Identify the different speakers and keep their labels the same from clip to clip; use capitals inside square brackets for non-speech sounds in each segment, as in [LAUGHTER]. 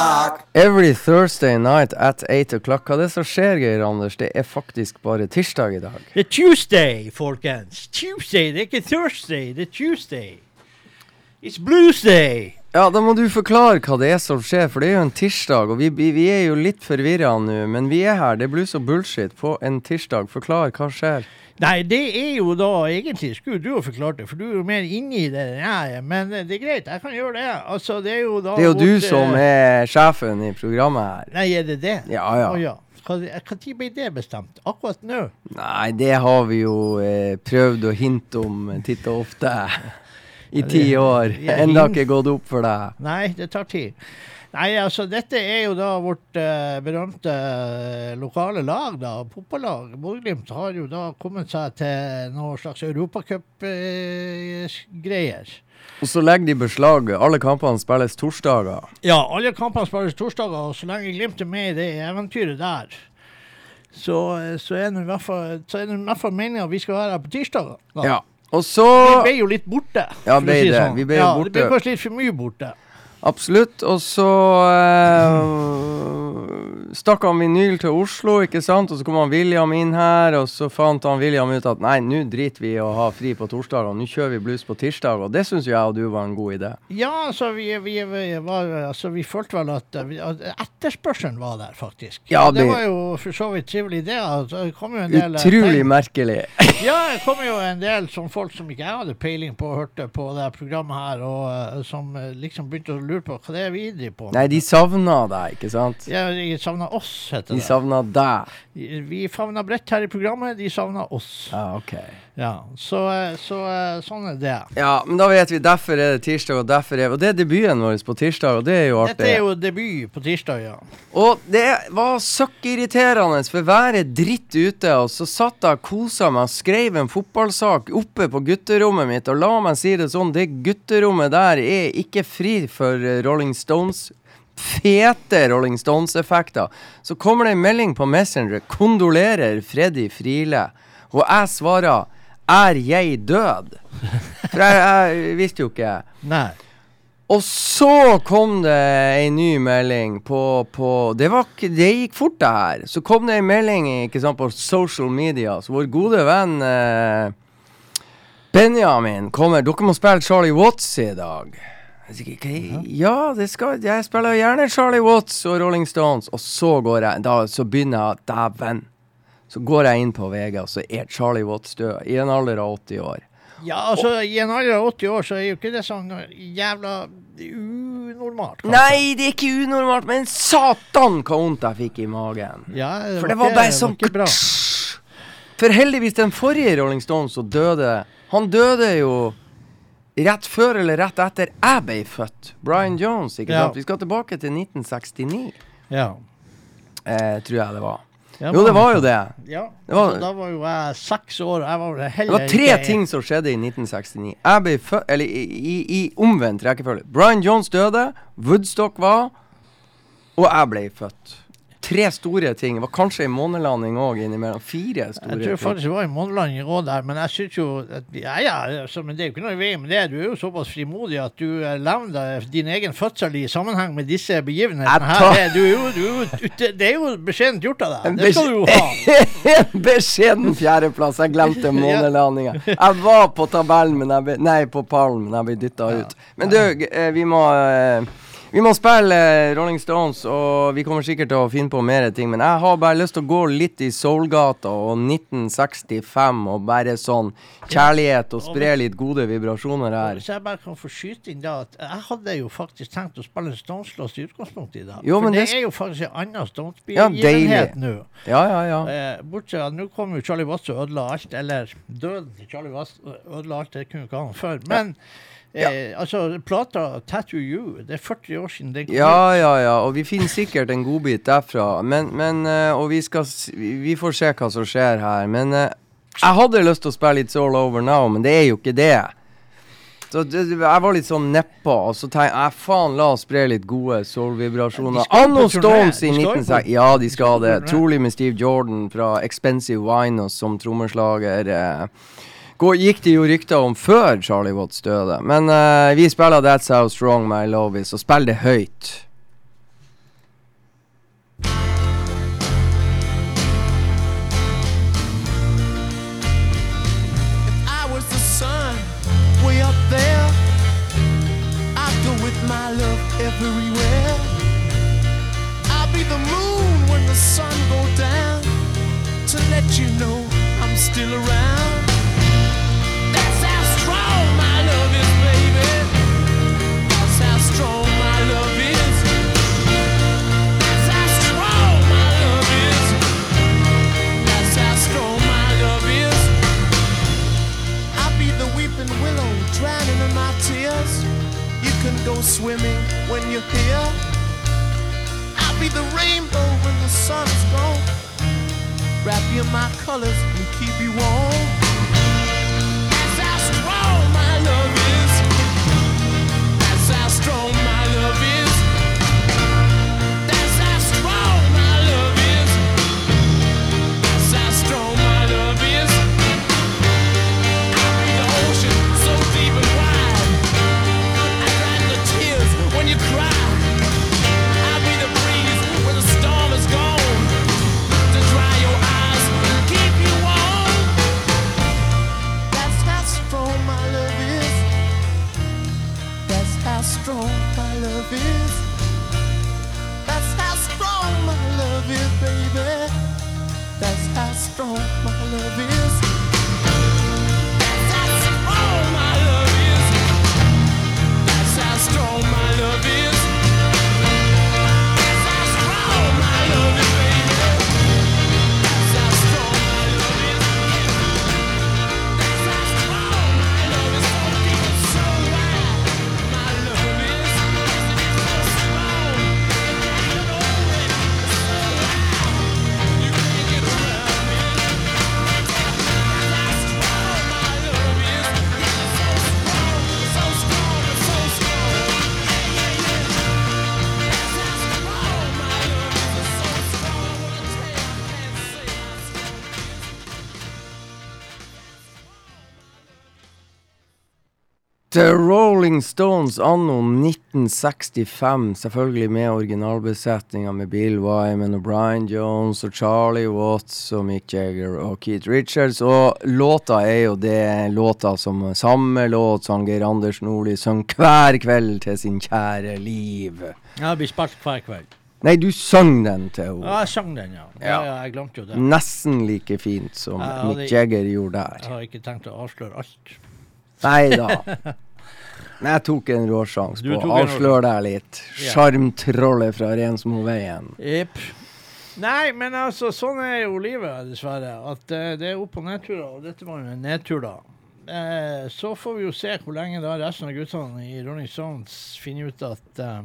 Speaker 1: o'clock. Every Thursday night at 8 o'clock.
Speaker 2: Hva er det som skjer, Geir Anders? Det er faktisk bare tirsdag i dag.
Speaker 3: Det er Tuesday, folkens. Tuesday, det er ikke Thursday, det er Tuesday. It's Bluesday.
Speaker 2: Ja, da må du forklare hva det er som skjer, for det er jo en tirsdag, og vi, vi vi er jo litt forvirra nå, men vi er her. Det er blues og bullshit på en tirsdag. Forklar, hva skjer?
Speaker 3: Nei, det er jo da egentlig Skulle du ha forklart det, for du er jo mer inni det enn jeg er. Men det er greit, jeg kan gjøre det. Altså, det er jo da
Speaker 2: Det er jo du
Speaker 3: vårt,
Speaker 2: som
Speaker 3: eh,
Speaker 2: er sjefen i programmet her.
Speaker 3: Nei, er det det?
Speaker 2: Ja, ja.
Speaker 3: Å, ja. Når ble det bestemt? Akkurat nå?
Speaker 2: Nei, det har vi jo eh, prøvd å hinte om titt og ofte. I ti år. Enda ikke gått opp for deg.
Speaker 3: Nei, det tar tid. Nei, altså dette er jo da vårt eh, berømte eh, lokale lag, da. Fotballag. Bodø-Glimt har jo da kommet seg til noe slags europacupgreier.
Speaker 2: Og så legger de beslag. Alle kampene spilles torsdager.
Speaker 3: ja, alle kampene spilles torsdager, og så lenge Glimt er med i det eventyret der, så, så er det i hvert fall, fall meninga at vi skal være her på tirsdager. da.
Speaker 2: Ja. Og så
Speaker 3: Vi ble jo litt borte.
Speaker 2: Ja, ble
Speaker 3: si
Speaker 2: det.
Speaker 3: sånn.
Speaker 2: Vi ble jo
Speaker 3: ja,
Speaker 2: borte.
Speaker 3: Det ble kanskje litt for mye borte.
Speaker 2: Absolutt. Og så eh, stakk han vinyl til Oslo, ikke sant? Og så kom han William inn her, og så fant han William ut at nei, nå driter vi i å ha fri på torsdager, nå kjører vi blues på tirsdag. Og det syns jeg og du var en god idé.
Speaker 3: Ja, altså vi, vi, vi, var, altså, vi følte vel at, at etterspørselen var der, faktisk.
Speaker 2: Ja,
Speaker 3: det
Speaker 2: det-
Speaker 3: var jo for så vidt trivelig, det. Altså, det kom jo en del eh,
Speaker 2: Utrolig merkelig. [LAUGHS]
Speaker 3: Ja, det kom jo en del som folk som ikke jeg hadde peiling på, hørte på det programmet her, og eh, som eh, liksom begynte å lure på hva det er vi driver på.
Speaker 2: Nei, de savna deg, ikke sant?
Speaker 3: Ja, de savna oss, heter det.
Speaker 2: De savna deg.
Speaker 3: Vi favna bredt her i programmet, de savna oss.
Speaker 2: Ja, ok.
Speaker 3: Ja, så, eh, så eh, sånn er det.
Speaker 2: Ja, men da vet vi. Derfor er det tirsdag, og derfor er Og det er debuten vår på tirsdag, og det er jo artig.
Speaker 3: Dette er jo debut på tirsdag, ja.
Speaker 2: Og det var søkkirriterende, for været er dritt ute, og så satt jeg og kosa meg og skrev en fotballsak oppe på gutterommet mitt, og la meg si det sånn, det gutterommet der er ikke fri for Rolling Stones. Fete Rolling Stones-effekter. Så kommer det en melding på Messenger. 'Kondolerer Freddy Friele'. Og jeg svarer 'Er jeg død?' For jeg, jeg visste jo ikke.
Speaker 3: Nei.
Speaker 2: Og så kom det ei ny melding på, på det, var, det gikk fort, det her. Så kom det ei melding sant, på social media. Så vår gode venn eh, Benjamin kommer Dere må spille Charlie Watts i dag. «Hva- Ja, det skal Jeg spiller gjerne Charlie Watts og Rolling Stones. Og så går jeg da, Så begynner jeg Dæven. Så går jeg inn på VG, og så er Charlie Watts død. I en alder av 80 år.
Speaker 3: Ja, altså, i en alder av 80 år så er jo ikke det sånn jævla unormalt. kanskje.
Speaker 2: Nei, det er ikke unormalt, men satan hva vondt jeg fikk i magen.
Speaker 3: Ja, det
Speaker 2: For det var
Speaker 3: ikke-
Speaker 2: bare sånn
Speaker 3: bra.
Speaker 2: For heldigvis, den forrige Rolling Stones som døde Han døde jo rett før eller rett etter jeg ble født. Brian Jones, ikke
Speaker 3: Ja.
Speaker 2: Vi skal tilbake til 1969,
Speaker 3: Ja.
Speaker 2: eh, tror jeg det var.
Speaker 3: Ja,
Speaker 2: Jo, det var jo det.
Speaker 3: Ja,
Speaker 2: Det var-
Speaker 3: altså, da var jo jeg seks år. Jeg var vel
Speaker 2: Det
Speaker 3: heller
Speaker 2: var tre
Speaker 3: ikke-
Speaker 2: ting som skjedde i 1969. Jeg ble født Eller i, i, i omvendt rekkefølge. Brian Jones døde, Woodstock var, og jeg ble født. Tre store ting. Det var kanskje en månelanding òg innimellom. Fire store ting.
Speaker 3: Jeg tror faktisk det var i månelanding òg der, men jeg syns jo at, Ja, ja, altså, men det er jo ikke noe i veien med det. Du er jo såpass frimodig at du eh, levner din egen fødsel i sammenheng med disse begivenhetene. Her. Du, du du det er jo beskjedent gjort av deg. Det skal du jo ha. [LAUGHS]
Speaker 2: En beskjeden fjerdeplass. Jeg glemte [LAUGHS] månelandinga. Jeg var på tabellen, men jeg ble, nei, på pallen, men jeg ble dytta ut. Men du, eh, vi må eh, vi må spille eh, Rolling Stones, og vi kommer sikkert til å finne på mer ting. Men jeg har bare lyst til å gå litt i Soulgata og 1965 og bare sånn kjærlighet og spre litt gode vibrasjoner her.
Speaker 3: Så jeg bare kan få skyte inn da at jeg hadde jo faktisk tenkt å spille en Stones-låt i utgangspunktet i dag.
Speaker 2: Jo,
Speaker 3: For det, er jo faktisk en annen Stones-begivenhet
Speaker 2: ja,
Speaker 3: nå.
Speaker 2: Ja, ja, ja.
Speaker 3: Eh, bortsett fra nå kom jo Charlie Watts og ødela alt, eller døden til Charlie Watts ødela alt, det kunne jo ikke han før. Men eh, altså, plata 'Tattoo You', det er 40 år siden den kom
Speaker 2: Ja, ja, ja, og vi finner sikkert en godbit derfra. Men, men eh, Og vi skal Vi får se hva som skjer her. Men eh, jeg hadde lyst til å spille It's All Over Now, men det er jo ikke det. Så det, jeg var litt sånn nedpå, og så tenkte jeg faen, la oss spre litt gode soul-vibrasjoner. Anno. Stones i
Speaker 3: De skal jo på-
Speaker 2: 1960 Ja, de skal det. Trolig med Steve Jordan fra Expensive Winos som trommeslager. Eh, går, gikk det jo rykter om før Charlie Watts døde. Men uh, vi spiller That's How Strong My Love Is, og spiller det høyt.
Speaker 4: You're here. I'll be the rainbow when the sun's gone. Wrap you in my colors and keep you warm. Strong my love is. The
Speaker 2: Rolling Stones anno 1965, selvfølgelig med originalbesetninga med Bill Wyman og Brian Jones og Charlie Watts og Mick Jagger og Keith Richards. Og låta er jo det låta som samme låt som Geir Anders Nordli synger hver kveld til sin kjære liv.
Speaker 3: Ja, det blir spilt hver kveld.
Speaker 2: Nei, du sang den til henne.
Speaker 3: Ja, jeg sang den, ja. ja.
Speaker 2: Ja.
Speaker 3: jeg glemte jo det.
Speaker 2: Nesten like fint som
Speaker 3: ja,
Speaker 2: Mick Jagger gjorde der.
Speaker 3: Jeg har ikke tenkt å avsløre alt. [LAUGHS]
Speaker 2: Nei da. Jeg tok en råsjanse på å avsløre deg litt.
Speaker 3: Ja.
Speaker 2: Sjarmtrollet fra Rensmoveien.
Speaker 3: Jepp. Nei, men altså, sånn er jo livet, dessverre. At uh, det er opp- og nedturer, og dette var jo en nedtur, da. Uh, så får vi jo se hvor lenge da resten av guttene i Rolling Stones finner ut at uh,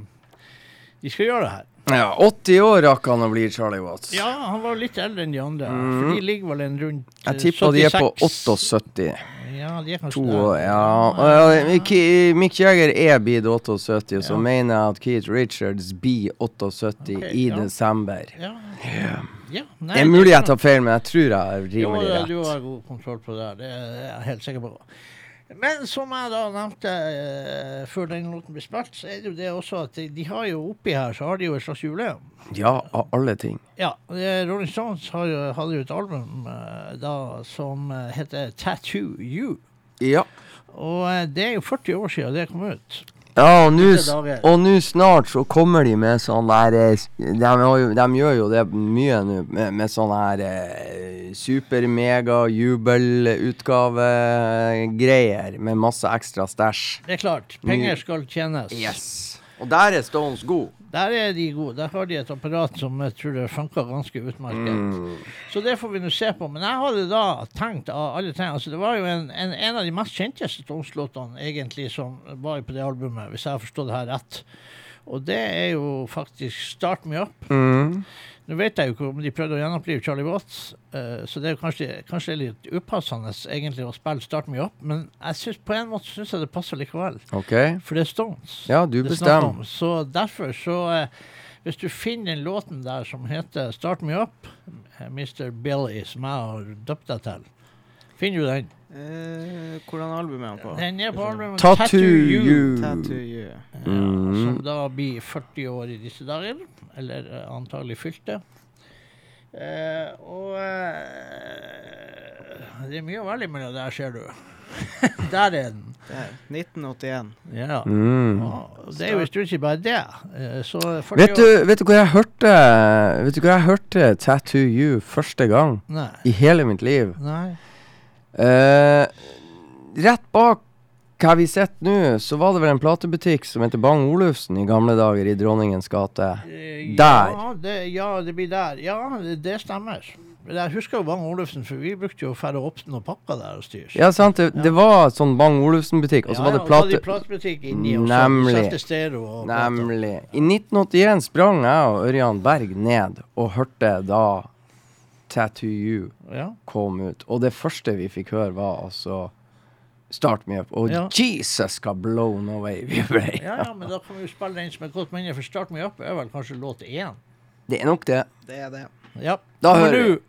Speaker 3: de skal gjøre det her.
Speaker 2: Ja, 80 år rakk han å bli Charlie Watts.
Speaker 3: Ja, han var litt eldre enn de andre,
Speaker 2: Mm.
Speaker 3: for de ligger vel en rundt
Speaker 2: Jeg tipper de er på 78.
Speaker 3: Ja, de er kanskje
Speaker 2: To år, ja. Uh, Mick Jagger er bid 78, og så mener jeg at Keith Richards blir 78
Speaker 3: okay,
Speaker 2: i desember.
Speaker 3: Ja. ja nei,
Speaker 2: Det er mulig jeg tar feil, men jeg tror jeg er rimelig
Speaker 3: det- du har god kontroll på det. Det er jeg helt sikker på. Men som jeg da nevnte eh, før den låten ble spilt, så er det jo det også at de, de har jo oppi her så har de jo et slags jubileum.
Speaker 2: Ja, av alle ting.
Speaker 3: Ja, Rolling Stones har jo, hadde jo et album eh, da som eh, heter Tattoo You.
Speaker 2: Ja.
Speaker 3: Og eh, det er jo 40 år siden det kom ut.
Speaker 2: Ja, og nå snart så kommer de med sånn der eh, de, de gjør jo det mye nå, med, med sånn her eh, super-mega-jubelutgave-greier med masse ekstra stæsj.
Speaker 3: Det er klart, penger skal tjenes.
Speaker 2: Yes. Og der er Stones god.
Speaker 3: Der er de gode. Der har de et apparat som jeg tror det funker ganske utmerket.
Speaker 2: Mm.
Speaker 3: Så det får vi nå se på. Men jeg hadde da tenkt av alle ting altså Det var jo en, en, en av de mest kjente Stones-låtene egentlig som var på det albumet, hvis jeg har forstått det her rett. Og det er jo faktisk 'Start Me Up'.
Speaker 2: Mm.
Speaker 3: Nå vet jeg jo ikke om de prøvde å gjenopplive Charlie Watts, uh, så det er jo kanskje, kanskje litt upassende egentlig å spille 'Start Me Up', men jeg synes, på en måte syns jeg det passer likevel.
Speaker 2: Okay.
Speaker 3: For det er Stones.
Speaker 2: Ja, du
Speaker 3: er
Speaker 2: bestemmer.
Speaker 3: Så derfor så uh, Hvis du finner den låten der som heter 'Start Me Up', eh, Mr. Billy, som jeg har døpt deg til, finner du den?
Speaker 5: Eh, hvordan album er han på?
Speaker 3: Den er på albumet
Speaker 2: Tattoo You.
Speaker 5: Tattoo You.
Speaker 3: Ja,
Speaker 2: Mm.
Speaker 3: som da blir 40 år i disse dager. Eller eh, antagelig fylte. Eh, og eh, Det er mye å velge mellom der, ser du. [LAUGHS] der er den.
Speaker 5: Det er 1981.
Speaker 3: Ja.
Speaker 2: Mm.
Speaker 3: Og det er jo i stort sett bare det. Eh, Så 40
Speaker 2: Vet,
Speaker 3: år
Speaker 2: du, vet du hvor jeg hørte Vet du hvor jeg hørte Tattoo You første gang
Speaker 3: Nei.
Speaker 2: i hele mitt liv?
Speaker 3: Nei.
Speaker 2: Eh, rett bak hva vi sitter nå, så var det vel en platebutikk som heter Bang Olufsen i gamle dager i Dronningens gate.
Speaker 3: Uh,
Speaker 2: Der.
Speaker 3: Ja det, ja, det blir der. Ja, det, det stemmer. Men Jeg husker jo Bang Olufsen, for vi brukte jo færre opp og pakka der og styre.
Speaker 2: Ja, sant. Det, det var sånn Bang Olufsen-butikk, og så
Speaker 3: Ja,
Speaker 2: var
Speaker 3: ja,
Speaker 2: det
Speaker 3: og så hadde
Speaker 2: plate...
Speaker 3: de platebutikk inni og
Speaker 2: Nemlig.
Speaker 3: så stereo og.
Speaker 2: Nemlig. I 1981 sprang jeg og Ørjan Berg ned og hørte da Tattoo You
Speaker 3: Ja.
Speaker 2: kom ut. Og det første vi fikk høre, var altså Start Me Up. Og
Speaker 3: Ja.
Speaker 2: Jesus, hva blown away vi ble. [LAUGHS]
Speaker 3: ja, ja, men da kan vi jo spille den som et godt minne, for Start Me Up er vel kanskje låt én.
Speaker 2: Det er nok det.
Speaker 5: Det er det.
Speaker 3: Ja.
Speaker 2: Da hører
Speaker 3: du,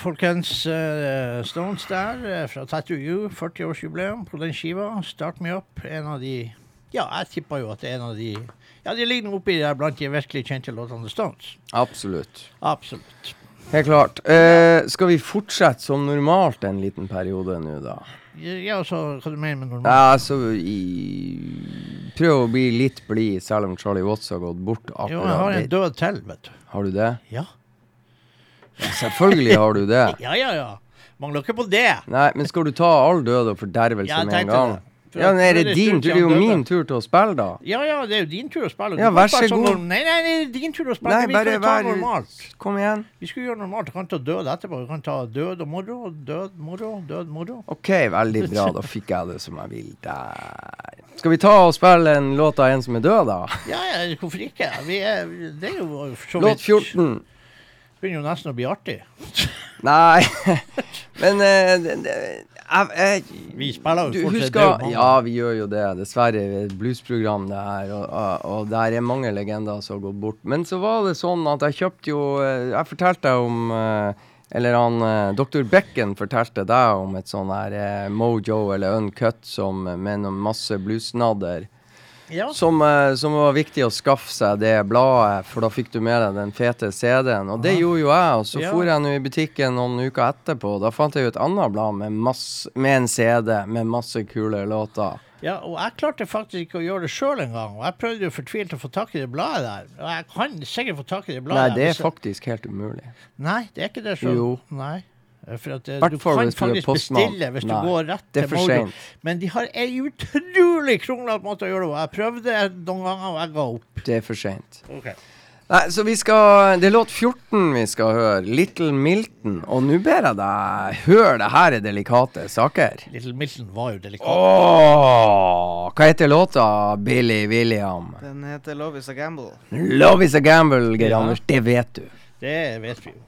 Speaker 3: folkens. Uh, Stones der uh, fra Tattoo You, 40-årsjubileum på den skiva. Start Me Up. En av de Ja, jeg tipper jo at det er en av de Ja, de ligger oppi der blant de virkelig kjente låtene til Stones.
Speaker 2: Absolutt.
Speaker 3: Absolutt.
Speaker 2: Helt klart. Uh, skal vi fortsette som normalt en liten periode nå, da?
Speaker 3: Ja, så hva du mener med normalt?
Speaker 2: Ja, altså i, Prøv å bli litt blid, selv om Charlie Watts har gått bort akkurat.
Speaker 3: Jo, jeg har en død til, vet du.
Speaker 2: har du det?
Speaker 3: Ja.
Speaker 2: Selvfølgelig har du det.
Speaker 3: Ja, ja, ja. Mangler ikke på det.
Speaker 2: Nei, men skal du ta all død og fordervelse
Speaker 3: Ja,
Speaker 2: med en gang?
Speaker 3: det. For
Speaker 2: Ja, men er det din tur? Det er jo min tur til å spille, da.
Speaker 3: Ja, ja, det er jo din tur å spille. Du
Speaker 2: Ja, vær så
Speaker 3: sånn
Speaker 2: god.
Speaker 3: Sånn, Nei, nei, det er din tur å spille.
Speaker 2: Nei,
Speaker 3: vi
Speaker 2: bare
Speaker 3: ta normalt.
Speaker 2: Kom igjen.
Speaker 3: Vi skulle gjøre normalt. Du kan ta død etterpå. Du kan ta død og moro, død, moro, død, moro.
Speaker 2: OK, veldig bra. Da fikk jeg det som jeg vil der. Skal vi ta og spille en låt av en som er død, da?
Speaker 3: Ja, ja, hvorfor ikke? Vi er, det er jo så vidt
Speaker 2: Låt
Speaker 3: vidt
Speaker 2: 14.
Speaker 3: Begynner jo nesten å bli artig. [LAUGHS]
Speaker 2: Nei, [LAUGHS] men eh, det- det- jeg, jeg,
Speaker 3: Vi spiller jo fortsatt
Speaker 2: husker. Ja, vi gjør jo det. Dessverre. Et bluesprogram, det her. Og, og, der er mange legender som har gått bort. Men så var det sånn at jeg kjøpte jo eh, Jeg fortalte om eh, Eller han eh, Dr. Becken fortalte deg om et sånn her Mojo eller Uncut som, med masse bluesnadder.
Speaker 3: Ja.
Speaker 2: Som, eh, som var viktig å skaffe seg det bladet, for da fikk du med deg den fete CD-en. Og det gjorde jo jeg, og så
Speaker 3: Ja.
Speaker 2: for jeg nå i butikken noen uker etterpå. Da fant jeg jo et annet blad med, masse, med en CD med masse kule låter.
Speaker 3: ja, og jeg klarte faktisk ikke å gjøre det sjøl engang. Og jeg prøvde jo fortvilt å få tak i det bladet der. Og jeg kan sikkert få tak i det bladet.
Speaker 2: Nei, det er faktisk helt umulig.
Speaker 3: Nei, det er ikke det sjøl.
Speaker 2: Jo.
Speaker 3: Nei. For at, eh, du kan faktisk bestille hvis
Speaker 2: Nei,
Speaker 3: du går rett til Mojo. Men de har ei utrolig kronglete måte å gjøre det på. Jeg prøvde noen ganger, og jeg ga opp.
Speaker 2: Det er for seint.
Speaker 3: Okay.
Speaker 2: Nei, så vi skal Det er låt 14 vi skal høre. Little Milton. Og nå ber jeg deg hør, det her er delikate saker.
Speaker 3: Little Milton var jo delikat.
Speaker 2: Åh, hva heter låta, Billy William?
Speaker 5: Den heter Love is a gamble.
Speaker 2: Love is a gamble, Geir
Speaker 3: Ja.
Speaker 2: Anders. Det vet du.
Speaker 3: Det vet vi jo.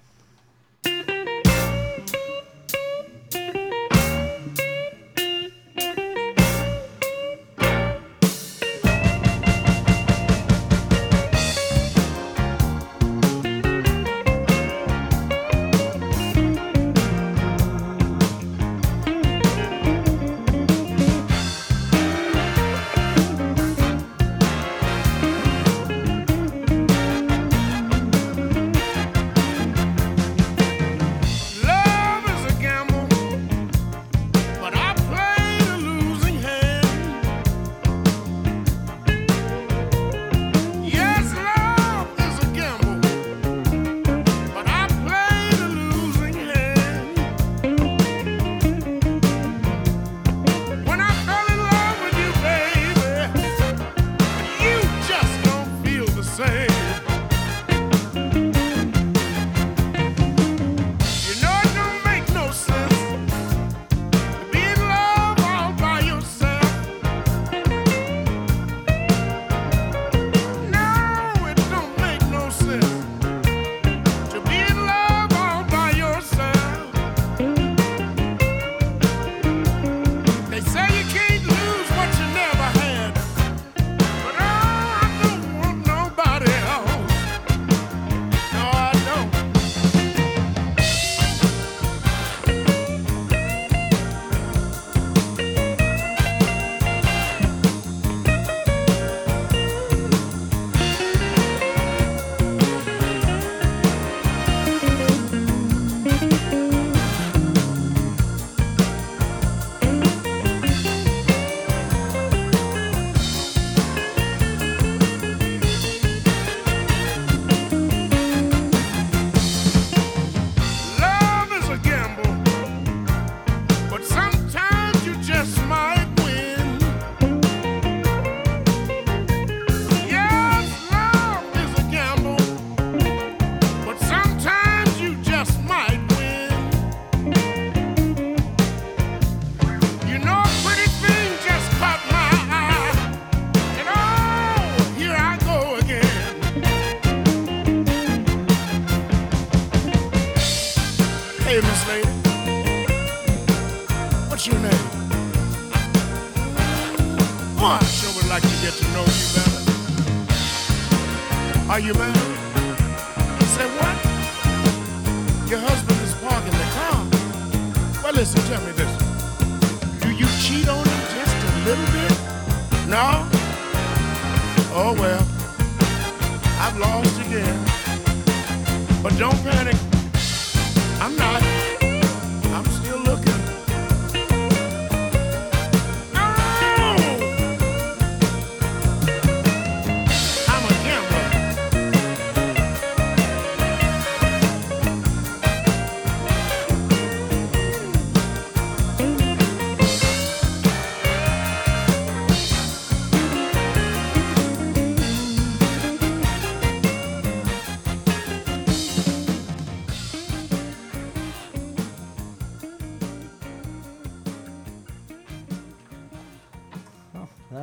Speaker 1: You married?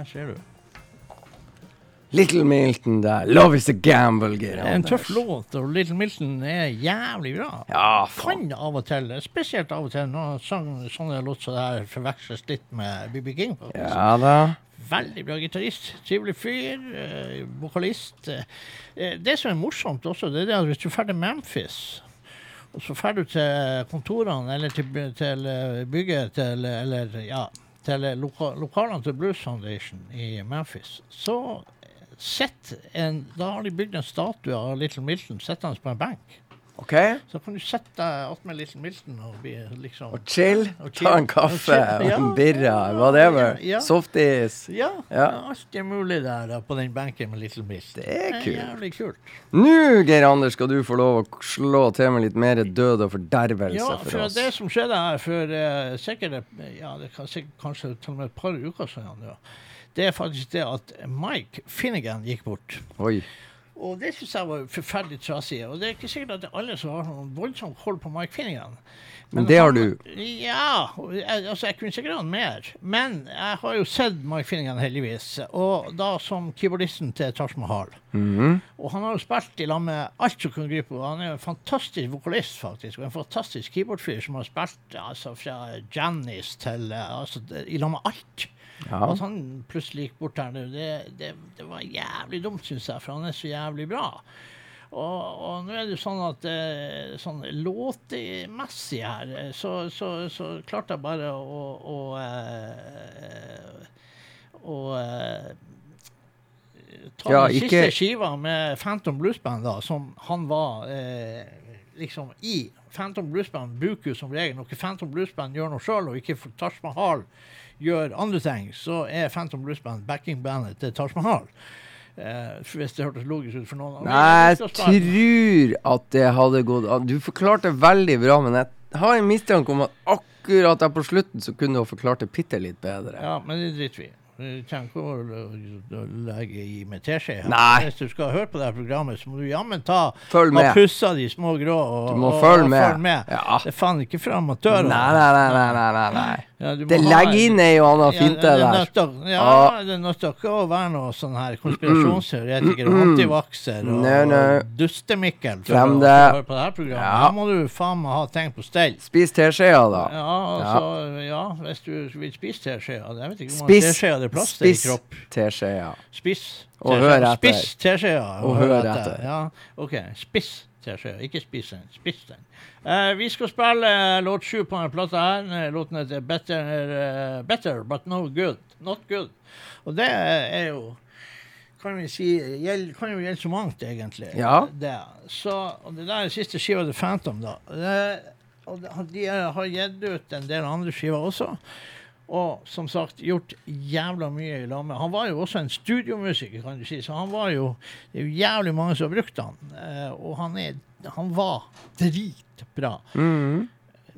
Speaker 3: Ser du.
Speaker 2: Little Milton der. Love is a gamble, Geir
Speaker 3: Det er en tøff låt, og Little Milton er jævlig bra.
Speaker 2: Ja, faen.
Speaker 3: Kan av og til, spesielt av og til, når sang, sånne låter som det her forveksles litt med BB King. faktisk.
Speaker 2: Ja da.
Speaker 3: Veldig bra gitarist. Trivelig fyr. Øh, vokalist. Eh, det som er morsomt også, det er det at hvis du drar til Memphis, og så drar du til kontorene eller til, til eh, bygget til Eller ja, til loka, lokalene til Blues Foundation i Memphis, så sitter en Da har de bygd en statue av Little Milton sittende på en benk.
Speaker 2: OK?
Speaker 3: Så kan du sette deg attmed Little Milton og bli liksom
Speaker 2: Og chill.
Speaker 3: Og chill.
Speaker 2: Ta en kaffe
Speaker 3: Og
Speaker 2: og en
Speaker 3: Ja.
Speaker 2: birra, whatever.
Speaker 3: Ja.
Speaker 2: Softis.
Speaker 3: Ja,
Speaker 2: Ja.
Speaker 3: alt er mulig der på den benken med Little Milton.
Speaker 2: Det er kult.
Speaker 3: jævlig kult.
Speaker 2: Nå, Geir Anders, skal du få lov å slå til med litt mer død og fordervelse
Speaker 3: Ja,
Speaker 2: for
Speaker 3: for
Speaker 2: oss.
Speaker 3: det som skjedde her for uh, sikkert eh, ja, det kan sikkert kanskje til og med et par uker siden, ja. det er faktisk det at Mike Finnegan gikk bort.
Speaker 2: Oi.
Speaker 3: Og det syns jeg var forferdelig trasig. Og det er ikke sikkert at det er alle som har sånn voldsomt hold på Mike Finnegan.
Speaker 2: Men det har du.
Speaker 3: Ja. altså, jeg kunne sikkert hatt mer. Men jeg har jo sett Mike Finnegan, heldigvis. Og da som keyboardisten til Taj Mahal.
Speaker 2: Mhm.
Speaker 3: Og han har jo spilt i lag med alt som kunne gripe. og Han er jo en fantastisk vokalist, faktisk. Og en fantastisk keyboardfyr som har spilt altså, fra Janis til eh, altså, I lag med alt.
Speaker 2: Ja.
Speaker 3: At han plutselig gikk bort her nå, det, det, det var jævlig dumt, syns jeg, for han er så jævlig bra. Og, og nå er det jo sånn at eh, sånn låtmessig her, eh, så, så, så klarte jeg bare å, å å, å eh, ta
Speaker 2: Ja,
Speaker 3: den
Speaker 2: ikke-
Speaker 3: siste skiva med Phantom Blues Band, da, som han var eh, liksom i. Phantom Blues Band bruker jo som regel noe Phantom Blues Band gjør noe sjøl, og ikke Taj Mahal gjør andre ting, så er Phantom Blues Band backingbandet til Taj Mahal. Eh, hvis det hørtes logisk ut for noen.
Speaker 2: Nei, jeg tror at det hadde gått an. Du forklarte veldig bra, men jeg har en mistanke om at akkurat der på slutten så kunne du ha forklart det bitte litt bedre.
Speaker 3: Ja, men det driter vi i. Vi trenger ikke å legge i med teskje. Hvis du skal høre på det her programmet, så må du jammen ta
Speaker 2: Følg med.
Speaker 3: og pussa de små grå og,
Speaker 2: Du må følge med.
Speaker 3: følge med.
Speaker 2: Ja.
Speaker 3: Det er faen ikke for amatører.
Speaker 2: nei, nei, nei, nei, nei, nei.
Speaker 3: Ja,
Speaker 2: Det legger og anna
Speaker 3: Ja,
Speaker 2: finte
Speaker 3: det er
Speaker 2: der.
Speaker 3: Ja, det er nødt ikke å være noe sånn her konspirasjonsteoretiker og antivakser og
Speaker 2: no, nei.
Speaker 3: dustemikkel for
Speaker 2: Glem det.
Speaker 3: å høre på det her programmet.
Speaker 2: Ja.
Speaker 3: Da må du faen meg ha ting på stell.
Speaker 2: Spis teskjea, da.
Speaker 3: Ja, altså, ja, hvis du vil spise teskjea. Jeg vet ikke hvor
Speaker 2: mange
Speaker 3: teskjeer er plass til i kropp.
Speaker 2: teskjea.
Speaker 3: Spiss.
Speaker 2: Og
Speaker 3: teskjeer.
Speaker 2: hør etter.
Speaker 3: Spiss teskjea.
Speaker 2: Og hør etter.
Speaker 3: Ja, OK. Spiss teskjeer. Ikke spis den. Spis den. Uh, vi skal spille eh, låt sju på denne plata her. Eh, Låten heter Better, Better But No Good. Not Good. Og det er jo kan vi si, gjeld, kan jo gjelde så mangt, egentlig.
Speaker 2: Ja.
Speaker 3: Det. Så, og det der er siste skiva til Phantom, da. Det, og de, de har gitt ut en del andre skiver også. Og som sagt gjort jævla mye i lag med Han var jo også en studiomusiker, kan du si, så han var jo Det er jo jævlig mange som har brukt han. Eh, og han, er, han var dritbra.
Speaker 2: Mm.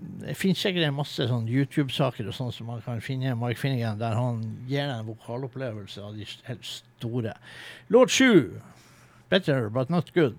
Speaker 3: Det finnes sikkert en masse sånn YouTube-saker og sånn som man kan finne Mark Finnegan, der han gir deg en vokalopplevelse av de helt store. Låt sju. Better but not good.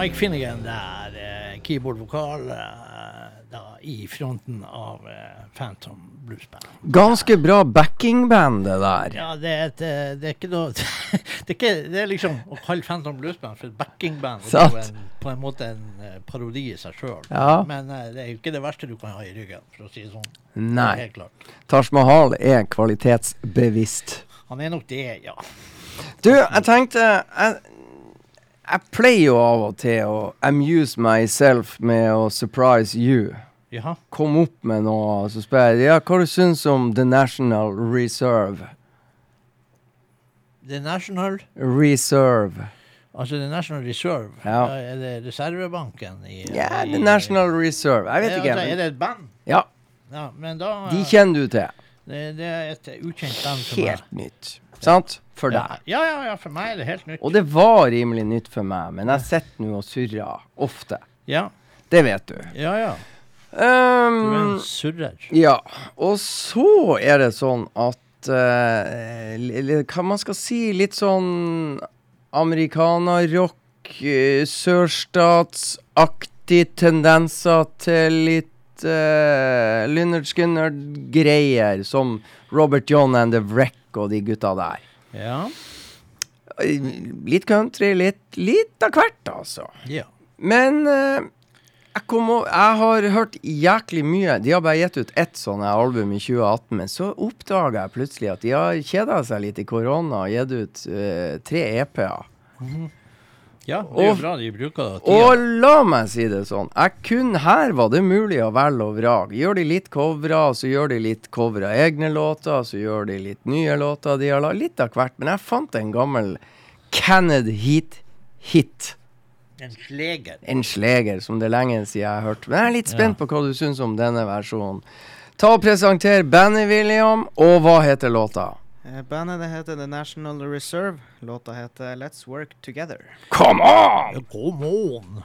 Speaker 3: Mike Finnegan der, eh, keyboard-vokal eh, i fronten av eh, Phantom Blues Band.
Speaker 2: Ganske bra backingband, det der.
Speaker 3: Ja, det er, et, det er ikke noe [LAUGHS] det, er ikke, det er liksom å kalle Phantom Blues Band for et backingband. Det er en, på en måte en parodi i seg sjøl.
Speaker 2: Ja.
Speaker 3: Men det er jo ikke det verste du kan ha i ryggen, for å si det sånn.
Speaker 2: Nei.
Speaker 3: Helt klart.
Speaker 2: Taj Mahal er kvalitetsbevisst.
Speaker 3: Han er nok det, ja.
Speaker 2: Du, jeg tenkte jeg, jeg pleier jo av og til å amuse myself med å surprise you.
Speaker 3: Jaha.
Speaker 2: Kom opp med noe, så spør jeg ja, hva du syns om The National Reserve.
Speaker 3: The National
Speaker 2: Reserve.
Speaker 3: Altså The National Reserve.
Speaker 2: Ja.
Speaker 3: Er det reservebanken i
Speaker 2: Ja,
Speaker 3: i-
Speaker 2: The National Reserve. Jeg vet
Speaker 3: Ja,
Speaker 2: ikke.
Speaker 3: altså, Er det et band?
Speaker 2: ja,
Speaker 3: Ja, men da
Speaker 2: de kjenner du til.
Speaker 3: det, det er et ukjent band.
Speaker 2: Helt nytt. Sant? For deg.
Speaker 3: ja, ja, ja, for meg er det helt nytt.
Speaker 2: Og det var rimelig nytt for meg, men jeg sitter nå og surrer ofte.
Speaker 3: Ja,
Speaker 2: Det vet du.
Speaker 3: ja, ja. Du er en
Speaker 2: Um,
Speaker 3: surrer.
Speaker 2: ja. Og så er det sånn at li- Hva man skal si? Litt sånn amerikanerrock, uh, sørstatsaktig tendenser til litt uh, Lynyrd Skynyrd-greier, som Robert John and The Wreck og de gutta der.
Speaker 3: Ja.
Speaker 2: Litt country, litt, litt av hvert, altså.
Speaker 3: ja.
Speaker 2: Men eh, jeg, kom, o- jeg har hørt jæklig mye. De har bare gitt ut ett sånn album i 2018, men så oppdaga jeg plutselig at de har kjeda seg litt i korona og gitt ut eh, tre EP-er.
Speaker 1: Ja, det er jo
Speaker 2: Og-
Speaker 1: bra de bruker det.
Speaker 2: Og la meg si det sånn, jeg kun her var det mulig å velge og vrake. Gjør de litt covra, så gjør de litt covra egne låter, så gjør de litt nye låter de har laget. Litt av hvert. Men jeg fant en gammel Kennedy Heat-hit.
Speaker 1: En sleger.
Speaker 2: En sleger, som det er lenge siden jeg har hørt. Men jeg er litt spent på hva du syns om denne versjonen. Ta og Presenter bandet, William, og hva heter låta?
Speaker 5: Eh, Bandet det heter The National Reserve. Låta heter Let's Work Together.
Speaker 2: Come on!
Speaker 1: Come on!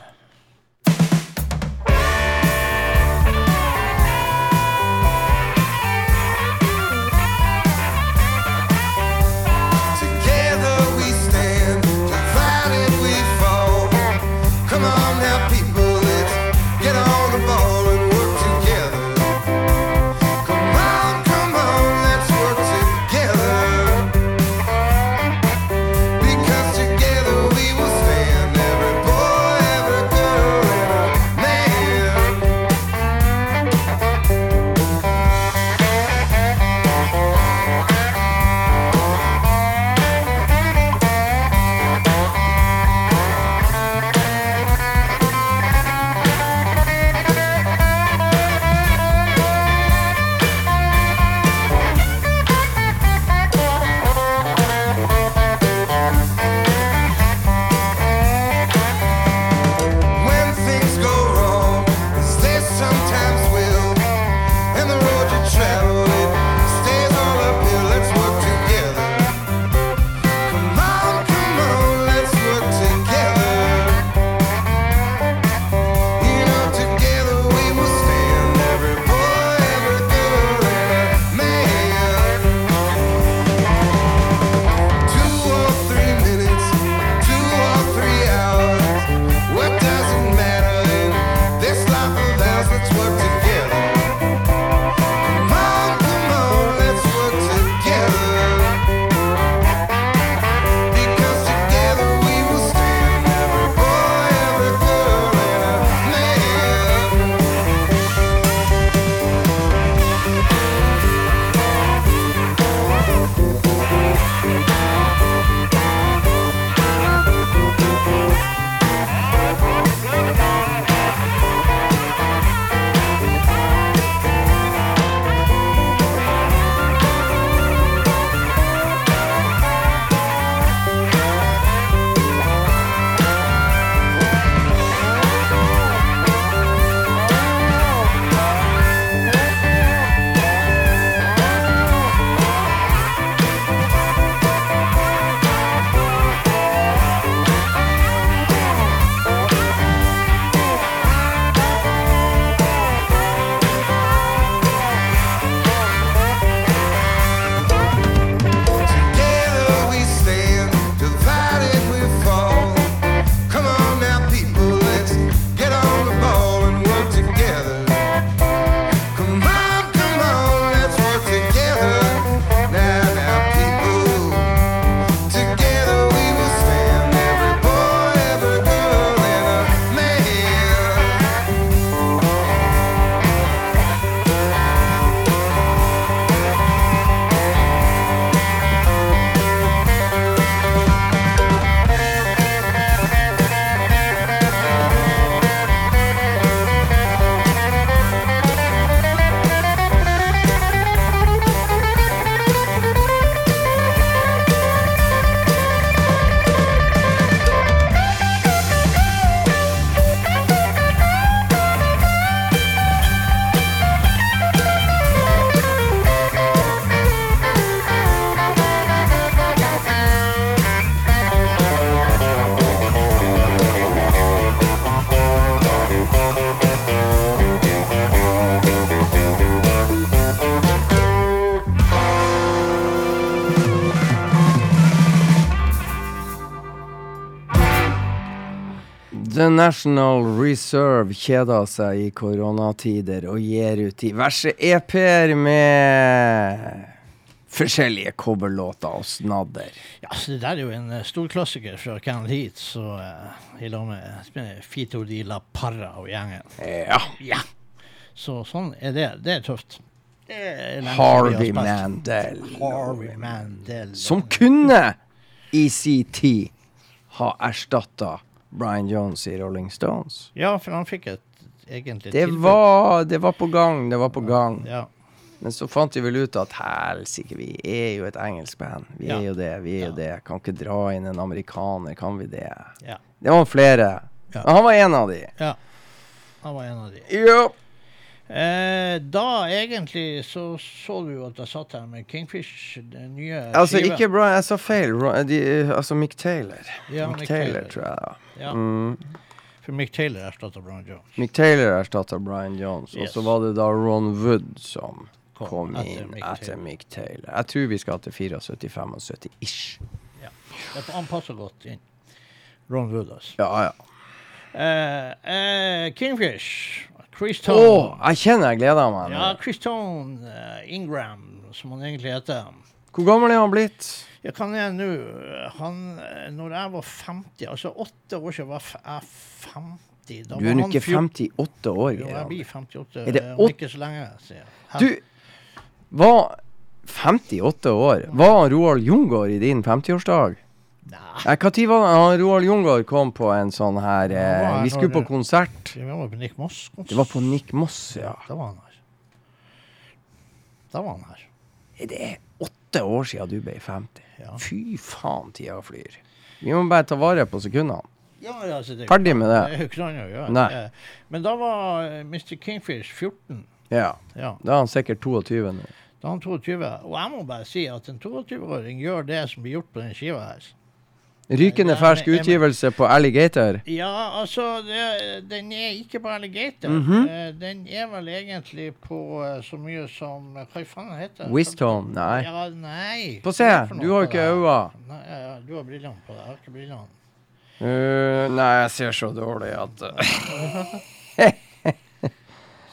Speaker 6: The
Speaker 2: National Reserve kjeder seg i koronatider og gir ut diverse EP-er med forskjellige coverlåter og snadder.
Speaker 3: Ja, så Det der er jo en stor storklassiker fra Kenneth Heat, så uh, i lag med, Fito de La Parra og gjengen.
Speaker 2: Ja.
Speaker 3: Ja. Så sånn er det. Det er tøft. Det er
Speaker 2: Harvey. Mandel.
Speaker 3: Harvey Mandel.
Speaker 2: Som kunne i sin tid ha erstatta Brian Jones i Rolling Stones.
Speaker 3: Ja, for han fikk et egentlig
Speaker 2: Det
Speaker 3: tilbud.
Speaker 2: var, det var på gang, det var på gang.
Speaker 3: Ja.
Speaker 2: Men så fant vi vel ut at helsike, vi er jo et engelsk band. Vi
Speaker 3: Ja.
Speaker 2: er jo det, vi er jo det. Kan ikke dra inn en amerikaner, kan vi det?
Speaker 3: Ja.
Speaker 2: Det var flere.
Speaker 3: Ja.
Speaker 2: Men han var en av de.
Speaker 3: ja. Han var en av de.
Speaker 2: Ja.
Speaker 3: Eh, da egentlig så så du at jeg satt her med Kingfish, den nye
Speaker 2: Altså,
Speaker 3: skiva.
Speaker 2: ikke Brian, jeg sa feil. De, altså Mick Taylor.
Speaker 3: Ja,
Speaker 2: Mick,
Speaker 3: Mick
Speaker 2: Taylor,
Speaker 3: Taylor.
Speaker 2: tror jeg.
Speaker 3: Ja,
Speaker 2: Mm.
Speaker 3: for Mick Taylor erstatta Brian Jones.
Speaker 2: Mick Taylor erstatta Brian Jones, og så var det da Ron Wood som
Speaker 3: Kom
Speaker 2: kom inn
Speaker 3: Mick
Speaker 2: etter Mick Taylor. Jeg tror vi skal til 74-75 ish.
Speaker 3: Det- Han passer godt inn. Ron Wood, altså.
Speaker 2: Ja, ja.
Speaker 3: Eh, Kingfish. Chris
Speaker 2: Å,
Speaker 3: Tone.
Speaker 2: jeg kjenner jeg gleder meg.
Speaker 3: Ja, Chris Tone eh, Ingram, som han egentlig heter.
Speaker 2: Hvor gammel er han blitt?
Speaker 3: Jeg kan jeg nå Han Når jeg var 50, altså åtte år siden var jeg 50 da
Speaker 2: Du er nå ikke 58 år.
Speaker 3: Jo, jeg blir 58
Speaker 2: Er det
Speaker 3: om ikke så lenge, jeg.
Speaker 2: Du var 58 år. Var Roald Jungård i din 50-årsdag?
Speaker 3: Nei,
Speaker 2: Hva Når var det Roald Jungård kom på en sånn her
Speaker 3: Ja,
Speaker 2: eh, Vi skulle
Speaker 3: når-
Speaker 2: på konsert.
Speaker 3: vi var på Nick Moss.
Speaker 2: Det var på Nick Moss, ja.
Speaker 3: Da var han her. Da var han her.
Speaker 2: Det Er åtte år siden du ble 50?
Speaker 3: Ja.
Speaker 2: Fy faen, tida flyr. Vi må bare ta vare på sekundene.
Speaker 3: Ja, ja, altså, det,
Speaker 2: Ferdig med
Speaker 3: det
Speaker 2: det.
Speaker 3: er jo ikke noe å gjøre.
Speaker 2: Nei.
Speaker 3: Eh, Men da var eh, Mr. Kingfish 14.
Speaker 2: Ja.
Speaker 3: Ja,
Speaker 2: Da er han sikkert 22 nå.
Speaker 3: da er han 22. Og jeg må bare si at en 22-åring gjør det som blir gjort på den skiva her.
Speaker 2: Rykende fersk utgivelse på Alligator.
Speaker 3: Ja, altså, det, den er ikke på Alligator.
Speaker 2: Mm
Speaker 3: -hmm. Den er vel egentlig på eh, så mye som Hva faen heter det?
Speaker 2: Wisdom? Nei.
Speaker 3: Ja, nei.
Speaker 2: Få se, du har jo ikke øyne.
Speaker 3: Du har brillene på deg. Jeg har ikke brillene.
Speaker 2: Uh, nei, jeg ser så dårlig at [LAUGHS]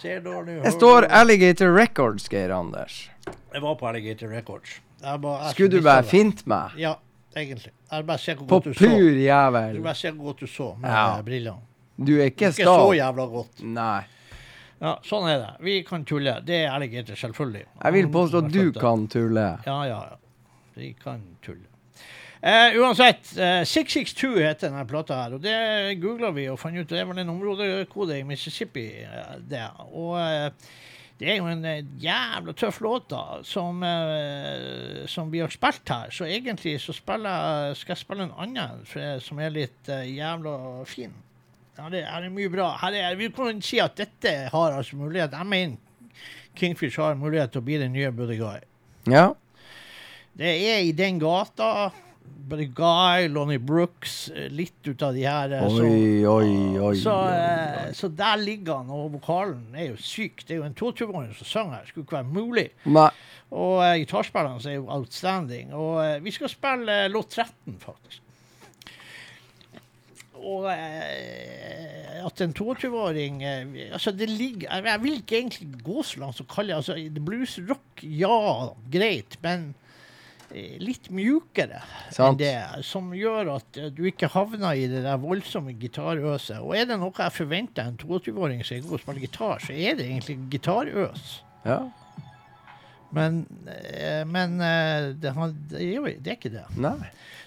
Speaker 3: Ser dårlig
Speaker 2: Det står Alligator Records, Geir Anders.
Speaker 3: Jeg var på Alligator Records.
Speaker 2: Skulle du bare fint meg?
Speaker 3: Ja, egentlig. Jeg bare ser hvor
Speaker 2: På
Speaker 3: godt du så.
Speaker 2: pur
Speaker 3: Du bare ser hvor godt du så med
Speaker 2: Ja.
Speaker 3: brillene.
Speaker 2: Du er ikke
Speaker 3: Ikke så jævla godt.
Speaker 2: Nei.
Speaker 3: Ja, sånn er det. Vi kan tulle. Det er Alligator, selvfølgelig.
Speaker 2: Jeg vil påstå at du kan tulle.
Speaker 3: Ja, ja, ja. Vi kan tulle. Eh, uansett, eh, 662 heter denne plata her, og det googla vi og fant ut det vel en områdekode i Mississippi. Eh, det. Og eh, det er jo en eh, jævla tøff låt, da, som, uh, som vi har spilt her. Så egentlig så spiller, skal jeg spille en annen som er litt uh, jævla fin. Ja, det er mye bra. Her er, vi kan si at dette har altså mulighet. Jeg mener Kingfish har mulighet til å bli den nye Buddy Guy.
Speaker 2: Ja.
Speaker 3: Det er i den gata. Buddy Guy, Lonnie Brooks, eh, litt ut av de her. eh, så-
Speaker 2: Oi, oi, oi.
Speaker 3: så, eh, så der ligger han, og vokalen er jo syk. Det er jo en 22-åring som synger her. Skulle ikke være mulig.
Speaker 2: Nei.
Speaker 3: Og uh, gitarspillerne er jo outstanding. Og uh, vi skal spille uh, låt 13, faktisk. Og uh, at en 22-åring eh, Altså, det ligger jeg, jeg vil ikke egentlig gå så langt som å kalle det altså, Bluesrock, ja, greit, men litt mjukere enn det. Som gjør at eh, du ikke havner i det der voldsomme gitarøset. Og er det noe jeg forventer en 22-åring som er god til å spille gitar, så er det egentlig gitarøs.
Speaker 2: Ja.
Speaker 3: Men, eh, men eh, det, det, er jo, det er ikke det.
Speaker 2: Nei.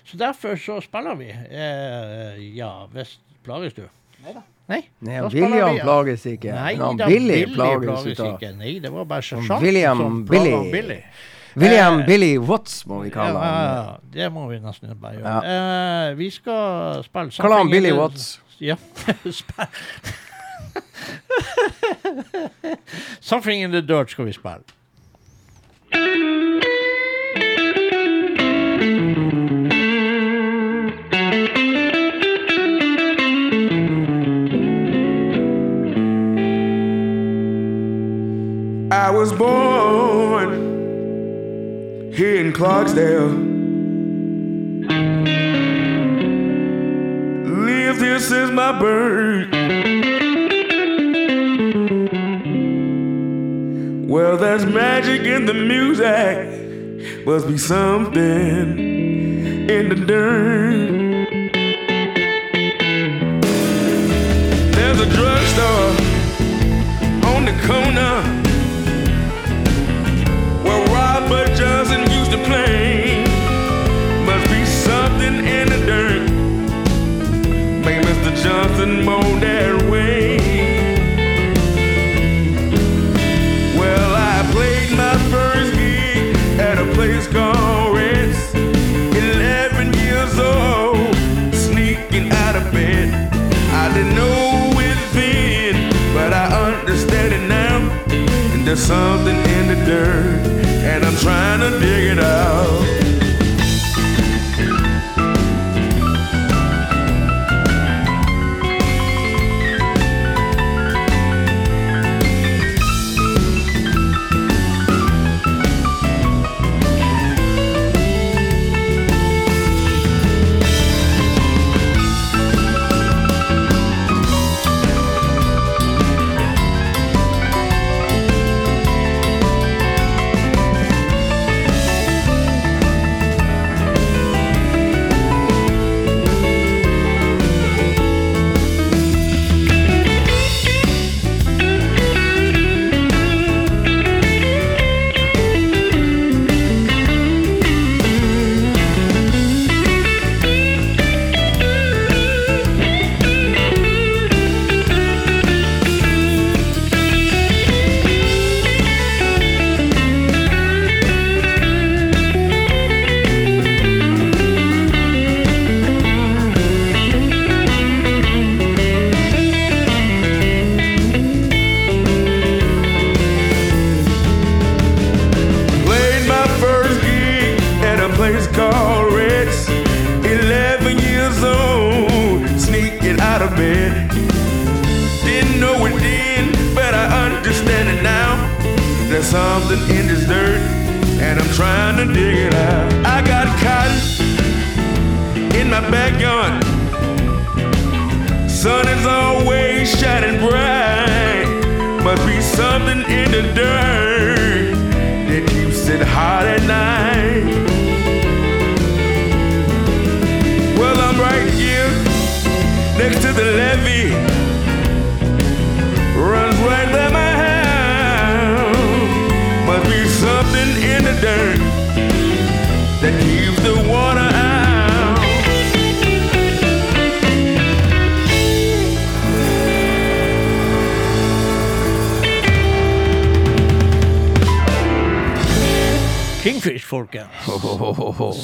Speaker 3: Så derfor så spiller vi. Eh, ja, hvis Plages du? Nei da. Nei,
Speaker 2: Nei,
Speaker 3: da
Speaker 2: William
Speaker 3: vi, ja.
Speaker 2: plages ikke.
Speaker 3: Nei
Speaker 2: Men
Speaker 3: da,
Speaker 2: Billy
Speaker 3: Billy
Speaker 2: plages
Speaker 3: plages ikke. Nei, det var bare sersjanten
Speaker 2: William
Speaker 3: som plaga
Speaker 2: Billy.
Speaker 3: Billy.
Speaker 2: William
Speaker 3: Eh,
Speaker 2: Billy Watts, må vi
Speaker 3: Ja,
Speaker 2: kalle
Speaker 3: ja,
Speaker 2: han.
Speaker 3: ja, det må vi nesten bare gjøre. Eh, vi skal spille
Speaker 2: Kall han Billy Watts.
Speaker 3: Ja. [LAUGHS] Something in the Dirt skal vi spille.
Speaker 7: I was born here in Clarksdale. Lived here since my birth. Well, there's magic in the music Must be something in the dirt. There's a drugstore on the corner Used. Must be something in the dirt. Mr. Johnson that way. Well, I played my first gig at a place called. 11 years old, sneaking out of bed. I didn't know it then, but I understand it now. And there's something in the dirt, and I'm trying to dig it out.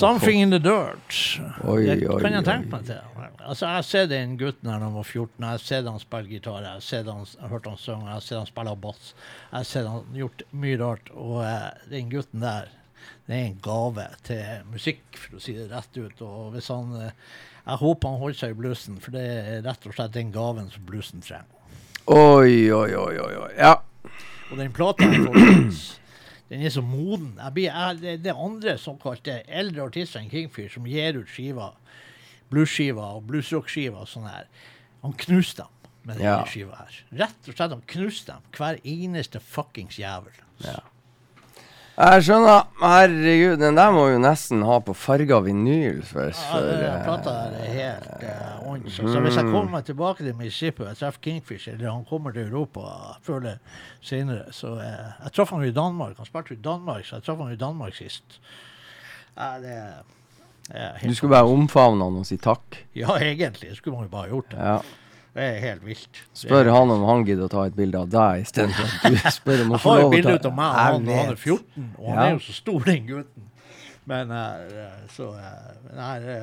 Speaker 7: Something in the dirt.
Speaker 2: Oi,
Speaker 3: det kan jeg tenke meg til. Altså, jeg har sett den gutten her da han var 14. Jeg har sett han spille gitar, jeg har sett han, hørt han synge, jeg har sett han spille bass. Jeg har sett han gjort mye rart. Og eh, den gutten der, det er en gave til musikk, for å si det rett ut. Og hvis han eh, Jeg håper han holder seg i bluesen, for det er rett og slett den gaven som bluesen trenger.
Speaker 2: Oi, oi, oi. oi. Ja.
Speaker 3: Og den plata folkens, den er så moden. Blir, jeg, det, det andre såkalte eldre artister enn Kingfyr som gir ut skiver, bluesskiver og bluesrockskiver og sånn her. Han knuste dem med denne
Speaker 2: Ja.
Speaker 3: skiva her. Rett og slett, han knuste dem. Hver eneste fuckings jævel.
Speaker 2: Ja. Jeg skjønner. Herregud, den der må jo nesten ha på farga vinyl. For,
Speaker 3: Ja, den
Speaker 2: eh,
Speaker 3: plata der er helt uh. Så hvis jeg kommer meg tilbake til Mississippi og treffer Kingfish, eller han kommer til Europa før eller senere, så uh, Jeg traff han jo i Danmark. Han spilte jo i Danmark, så jeg traff han jo i Danmark sist. Ja, det er
Speaker 2: du skulle bare omfavne han og si takk.
Speaker 3: Ja, egentlig. Skulle man jo bare gjort. det.
Speaker 2: Ja.
Speaker 3: Det er helt vilt.
Speaker 2: Spør han om han gidder å ta et bilde av deg istedenfor at du [LAUGHS] spør om å få
Speaker 3: har jo
Speaker 2: lov å
Speaker 3: bilde
Speaker 2: ta
Speaker 3: ut av meg, og han, han er 14, og han
Speaker 2: Ja.
Speaker 3: er jo så stor, den gutten. Men eh, så eh, Nei, det,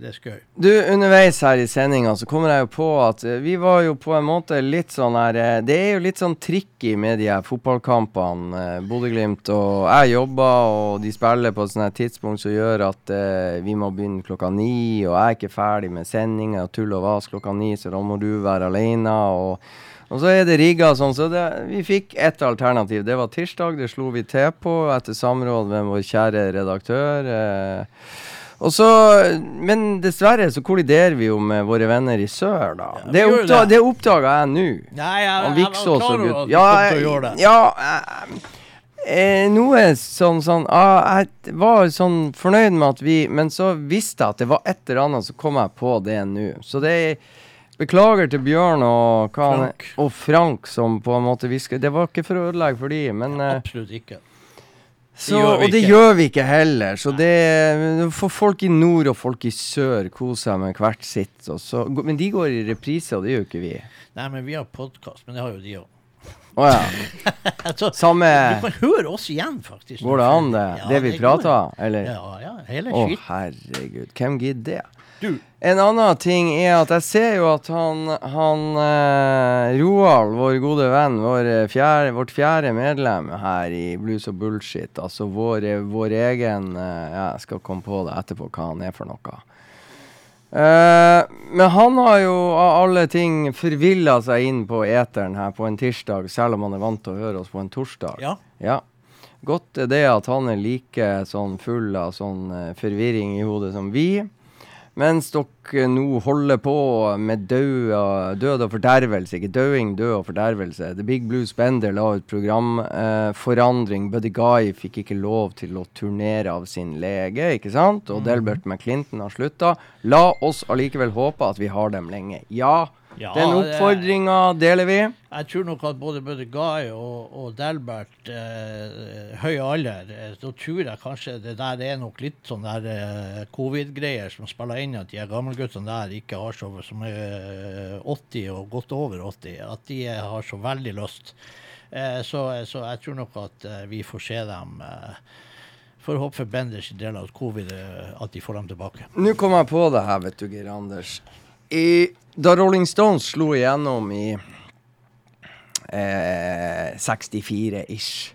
Speaker 3: det er skøy.
Speaker 2: Du, underveis her i sendinga så kommer jeg jo på at eh, vi var jo på en måte litt sånn her eh, Det er jo litt sånn tricky med de her fotballkampene. eh, Bodø-Glimt og jeg jobber, og de spiller på et sånt her tidspunkt som gjør at uh, vi må begynne klokka ni, og jeg er ikke ferdig med sendinga og tull og vas klokka ni, så da må du være aleine. Og, og så er det rigga sånn, så det, vi fikk ett alternativ. Det var tirsdag, det slo vi til på etter samråd med vår kjære redaktør. Eh, så, Men dessverre så kolliderer vi jo med våre venner i sør, da.
Speaker 3: Ja,
Speaker 2: det, oppda
Speaker 3: det.
Speaker 2: oppdaga jeg nå.
Speaker 3: Nei, jeg,
Speaker 2: Han
Speaker 3: jeg, var klar over at du
Speaker 2: Ja,
Speaker 3: kom til å
Speaker 2: jeg-
Speaker 3: gjøre det.
Speaker 2: ja jeg, Eh, noe sånn sånn ah, Jeg var sånn fornøyd med at vi Men så visste jeg at det var et eller annet, så kom jeg på det nå. Så det er Beklager til Bjørn og, hva han-
Speaker 3: Frank.
Speaker 2: og Frank som på en måte hvisker. Det var ikke for å ødelegge for de, men ja,
Speaker 3: Absolutt ikke.
Speaker 2: så,
Speaker 3: det
Speaker 2: Og det
Speaker 3: ikke.
Speaker 2: gjør vi ikke heller. Så det får folk i nord og folk i sør kose seg med hvert sitt. Så, men de går i reprise, og det gjør ikke vi.
Speaker 3: Nei, men vi har podkast, men det har jo de òg.
Speaker 2: Å ja. [LAUGHS]
Speaker 3: Altså,
Speaker 2: Samme
Speaker 3: du kan høre oss igjen, faktisk.
Speaker 2: Går det an, det?
Speaker 3: Ja,
Speaker 2: det vi prater? Eller?
Speaker 3: Ja, ja. Hele
Speaker 2: Å,
Speaker 3: oh,
Speaker 2: herregud. Hvem gidder det?
Speaker 3: Du,
Speaker 2: En annen ting er at jeg ser jo at han, han eh, Roald, vår gode venn, vår eh, fjerde, vårt fjerde medlem her i Blues og Bullshit, altså vår, eh, vår egen eh, Jeg skal komme på det etterpå hva han er for noe. Eh, men han har jo av alle ting forvilla seg inn på eteren her på en tirsdag, selv om han er vant til å høre oss på en torsdag.
Speaker 3: ja.
Speaker 2: Ja. Godt er det at han er like sånn full av sånn eh, forvirring i hodet som vi. Mens dere nå holder på med død, død og fordervelse. Ikke døing, død og fordervelse. The Big Blue Spender la ut programforandring. Eh. Buddy Guy fikk ikke lov til å turnere av sin lege, ikke sant? Og Delbert McClinton har slutta. La oss allikevel håpe at vi har dem lenge. Ja,
Speaker 3: Ja,
Speaker 2: den oppfordringa deler vi.
Speaker 3: Jeg tror nok at både Guy og, og Delbert, eh, høy alder, eh, så tror jeg kanskje det der er nok litt sånn der eh, covid-greier som spiller inn at de gammelguttene der ikke har så, som er eh, 80 og godt over 80, at de eh, har så veldig lyst. Eh, så, så jeg tror nok at eh, vi får se dem eh, å håpe for Benders del av covid eh, at de får dem tilbake.
Speaker 2: Nå kom jeg på det her, vet du, Geir Anders. I, da Rolling Stones slo igjennom i eh, 64-ish,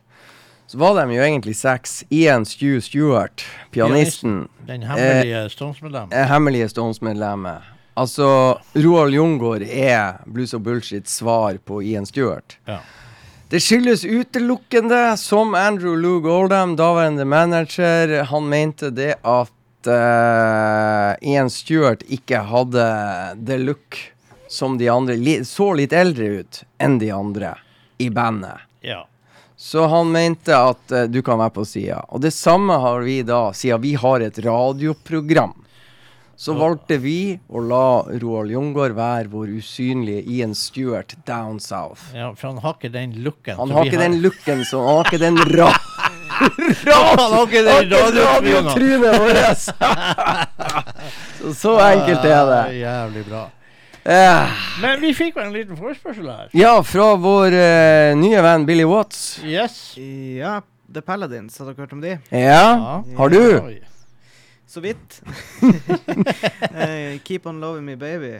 Speaker 2: så var de jo egentlig seks. Ian Stew Stewart, pianisten,
Speaker 3: Den hemmelige Stones-medlemmet.
Speaker 2: er hemmelige Stones-medlemmet. Altså, Roald Jungård er Blues og Bullshit svar på Ian Stewart.
Speaker 3: Ja.
Speaker 2: Det skyldes utelukkende, som Andrew Lou Goldham, daværende manager, han mente det at eh, Ian Stewart ikke hadde the look som de andre. Li så litt eldre ut enn de andre i bandet.
Speaker 3: ja.
Speaker 2: Så han mente at uh, du kan være på sida. Og det samme har vi da, siden vi har et radioprogram. Så valgte vi å la Roald Jungård være vår usynlige Ian Stewart down south.
Speaker 3: ja, for han har ikke den looken.
Speaker 2: Han har ikke den looken så Han har ikke den ra... [LAUGHS]
Speaker 3: Radiotrynet.
Speaker 2: vårt! [LAUGHS] så, så enkelt er det.
Speaker 3: Ah, Jævlig bra.
Speaker 2: Eh,
Speaker 3: Men vi fikk jo en liten forespørsel her.
Speaker 2: ja, fra vår eh, nye venn Billy Watts.
Speaker 3: Yes.
Speaker 5: Ja, The Paladins, har dere hørt om de?
Speaker 2: Ja, har du?
Speaker 5: Så vidt. [LAUGHS] Eh, keep on loving me, baby.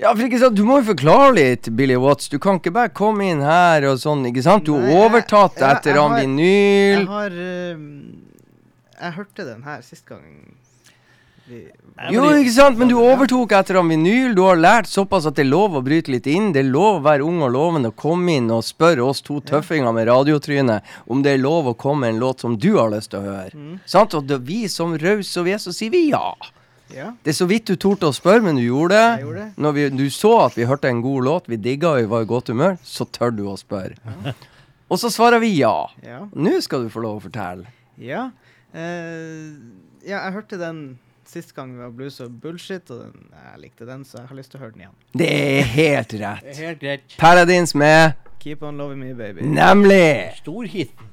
Speaker 2: Ja, for ikke sant, Du må jo forklare litt, Billy Watts. Du kan ikke bare komme inn her og sånn, ikke sant? Du har
Speaker 5: jeg-
Speaker 2: overtatt
Speaker 5: jeg-
Speaker 2: etter
Speaker 5: jeg
Speaker 2: han
Speaker 5: har-
Speaker 2: vinyl.
Speaker 5: Jeg har uh, Jeg hørte den her sist gang. Vi,
Speaker 2: Jo, ikke sant, men du overtok etter han vinyl. Du har lært såpass at det er lov å bryte litt inn. Det er lov å være ung og lovende og komme inn og spørre oss to tøffinger med radiotryne om det er lov å komme med en låt som du har lyst til å høre.
Speaker 5: Mm.
Speaker 2: Sant? Og da vi som rause og vi er, så sier vi ja.
Speaker 5: ja.
Speaker 2: Det er så vidt du torde å spørre, men du gjorde det.
Speaker 5: Jeg gjorde det.
Speaker 2: Når vi, du så at vi hørte en god låt, vi digga vi var i godt humør, så tør du å spørre. Og så svarer vi ja.
Speaker 5: Ja.
Speaker 2: Nå skal du få lov å fortelle.
Speaker 5: Ja. Uh, ja, jeg hørte den sist gang vi var blues og bullshit, og den, jeg likte den, så jeg har lyst til å høre den igjen.
Speaker 2: Det er helt rett.
Speaker 3: Det er helt greit.
Speaker 2: Paradins med
Speaker 5: Keep on loving me, baby.
Speaker 2: Nemlig!
Speaker 3: Storhiten.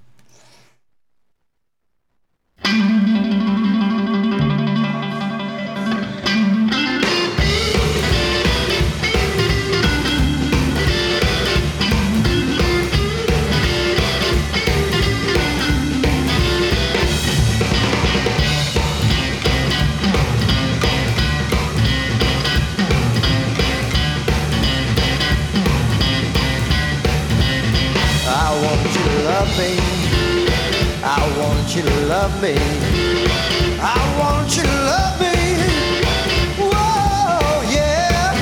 Speaker 1: Love me. I want you to love me. Yeah.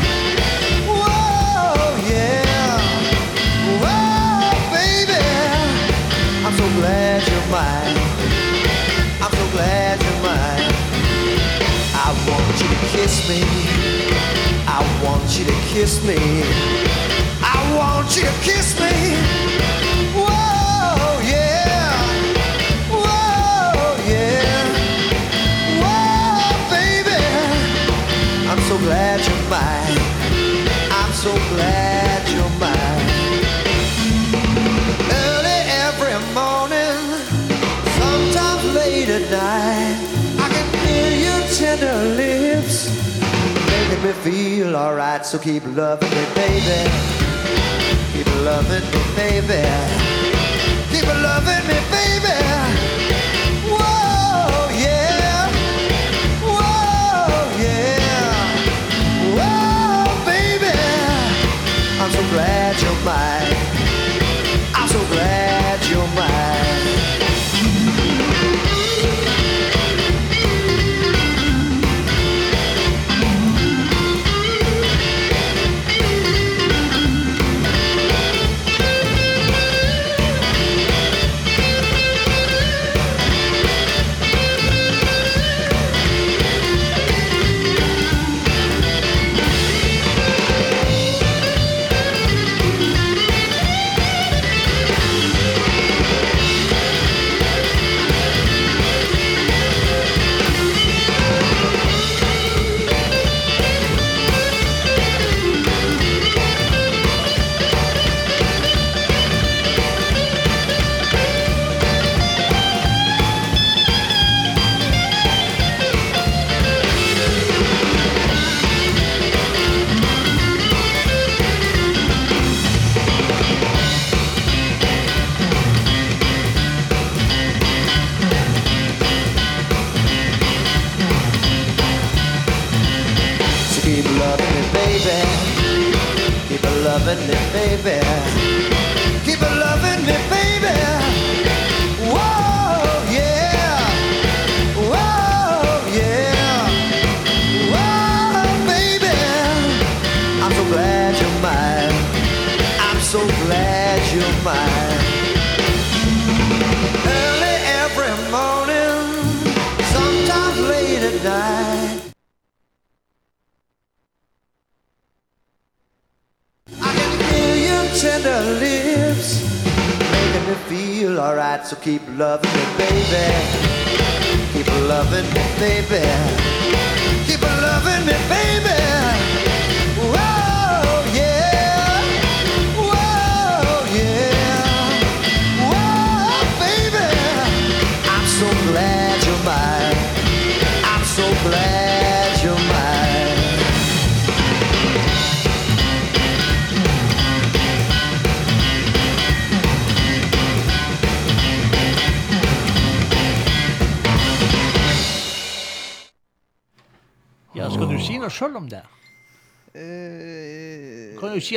Speaker 1: Yeah. Baby. I'm so glad you're mine. I'm so glad you're mine. I want you to kiss me. I want you to kiss me. Me feel alright, so keep loving me, baby. Keep loving me, baby. Keep loving me, baby. Whoa, yeah. Whoa, yeah. Whoa, baby. I'm so glad you're mine. I'm so glad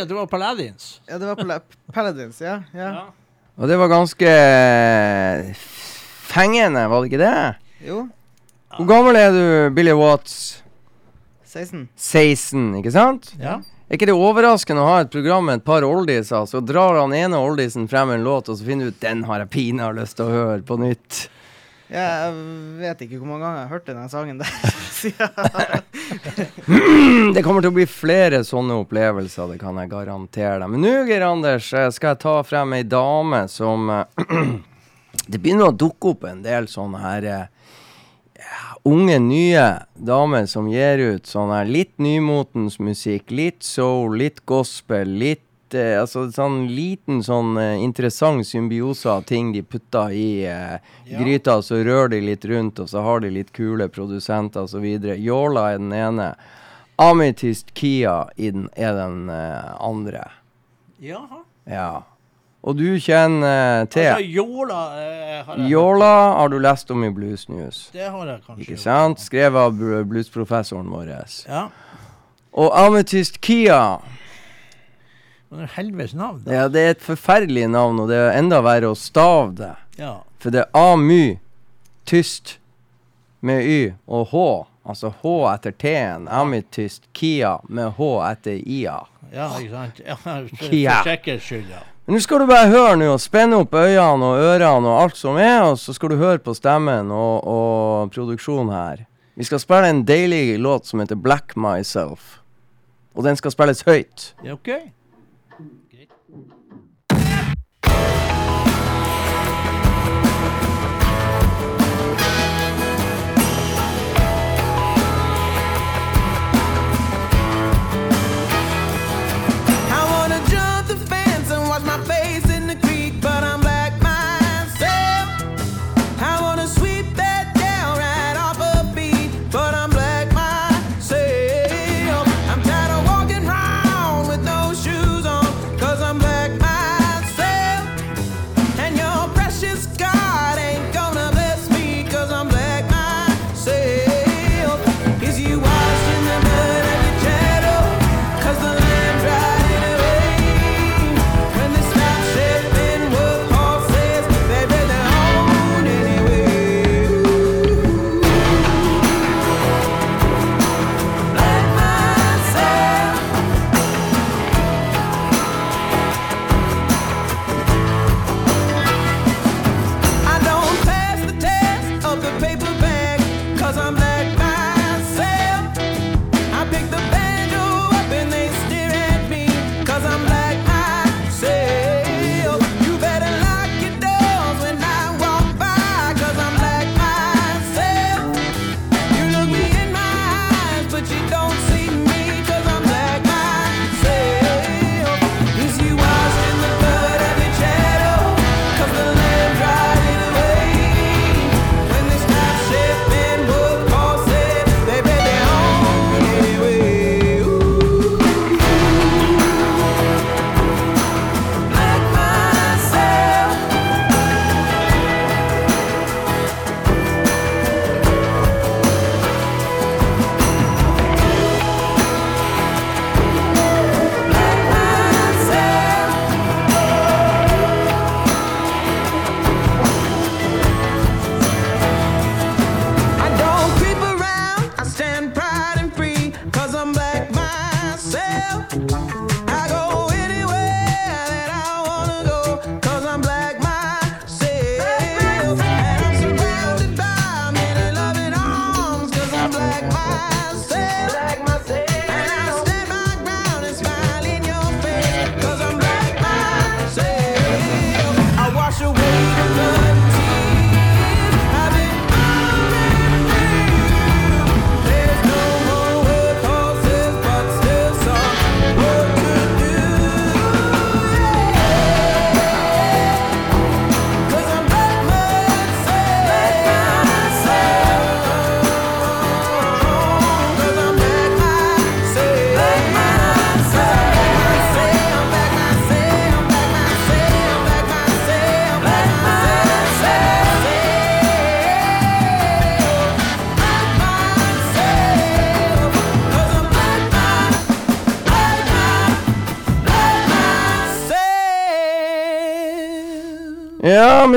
Speaker 1: at
Speaker 3: det var Paladins?
Speaker 5: ja, det var på Paladins, ja. ja.
Speaker 2: Og det var ganske fengende, var det ikke det?
Speaker 5: Jo,
Speaker 2: Hvor gammel er du, Billy Watts?
Speaker 5: 16.
Speaker 2: 16, ikke sant?
Speaker 3: Ja.
Speaker 2: Er ikke det overraskende å ha et program med et par oldiser, så drar han ene oldisen frem en låt, og så finner du ut den har jeg pinadø lyst til å høre på nytt.
Speaker 5: Ja, jeg vet ikke hvor mange ganger jeg har hørt denne sangen der. [LAUGHS] [LAUGHS]
Speaker 2: Det kommer til å bli flere sånne opplevelser, det kan jeg garantere deg. Men nå, Geir Anders, eh, skal jeg ta frem ei dame som eh, [CLEARS THROAT] Det begynner å dukke opp en del sånne her eh, unge, nye damer som gir ut sånn her litt nymotens musikk. Litt soul, litt gospel, litt eh, Altså sånn liten sånn eh, interessant symbiose av ting de putter i eh, gryta, så rører de litt rundt, og så har de litt kule produsenter osv. Yola er den ene. Amethyst Kia i den, er den eh, andre.
Speaker 3: Jaha.
Speaker 2: Ja. Og du kjenner til
Speaker 3: Altså, Yola eh, har
Speaker 2: Yola har du lest om i Blues News.
Speaker 3: Det har jeg kanskje
Speaker 2: Ikke sant? Skrevet av bluesprofessoren vår.
Speaker 3: Ja.
Speaker 2: Og Amethyst Kia
Speaker 3: Men helvetes navn, da.
Speaker 2: ja, Det er et forferdelig navn, og det er enda verre å stave det.
Speaker 3: Ja.
Speaker 2: For det er A-my, tyst, med Y og H. Altså H etter T-en. Amethyst Kia med H etter I-a.
Speaker 3: Ja, ikke sant? Ja, [LAUGHS] for, sikkerhets skyld, ja.
Speaker 2: Nå skal du bare høre nå, spenne opp øynene og ørene og alt som er, og så skal du høre på stemmen og, og produksjonen her. Vi skal spille en deilig låt som heter Black Myself. Og den skal spilles høyt.
Speaker 3: Ja, OK.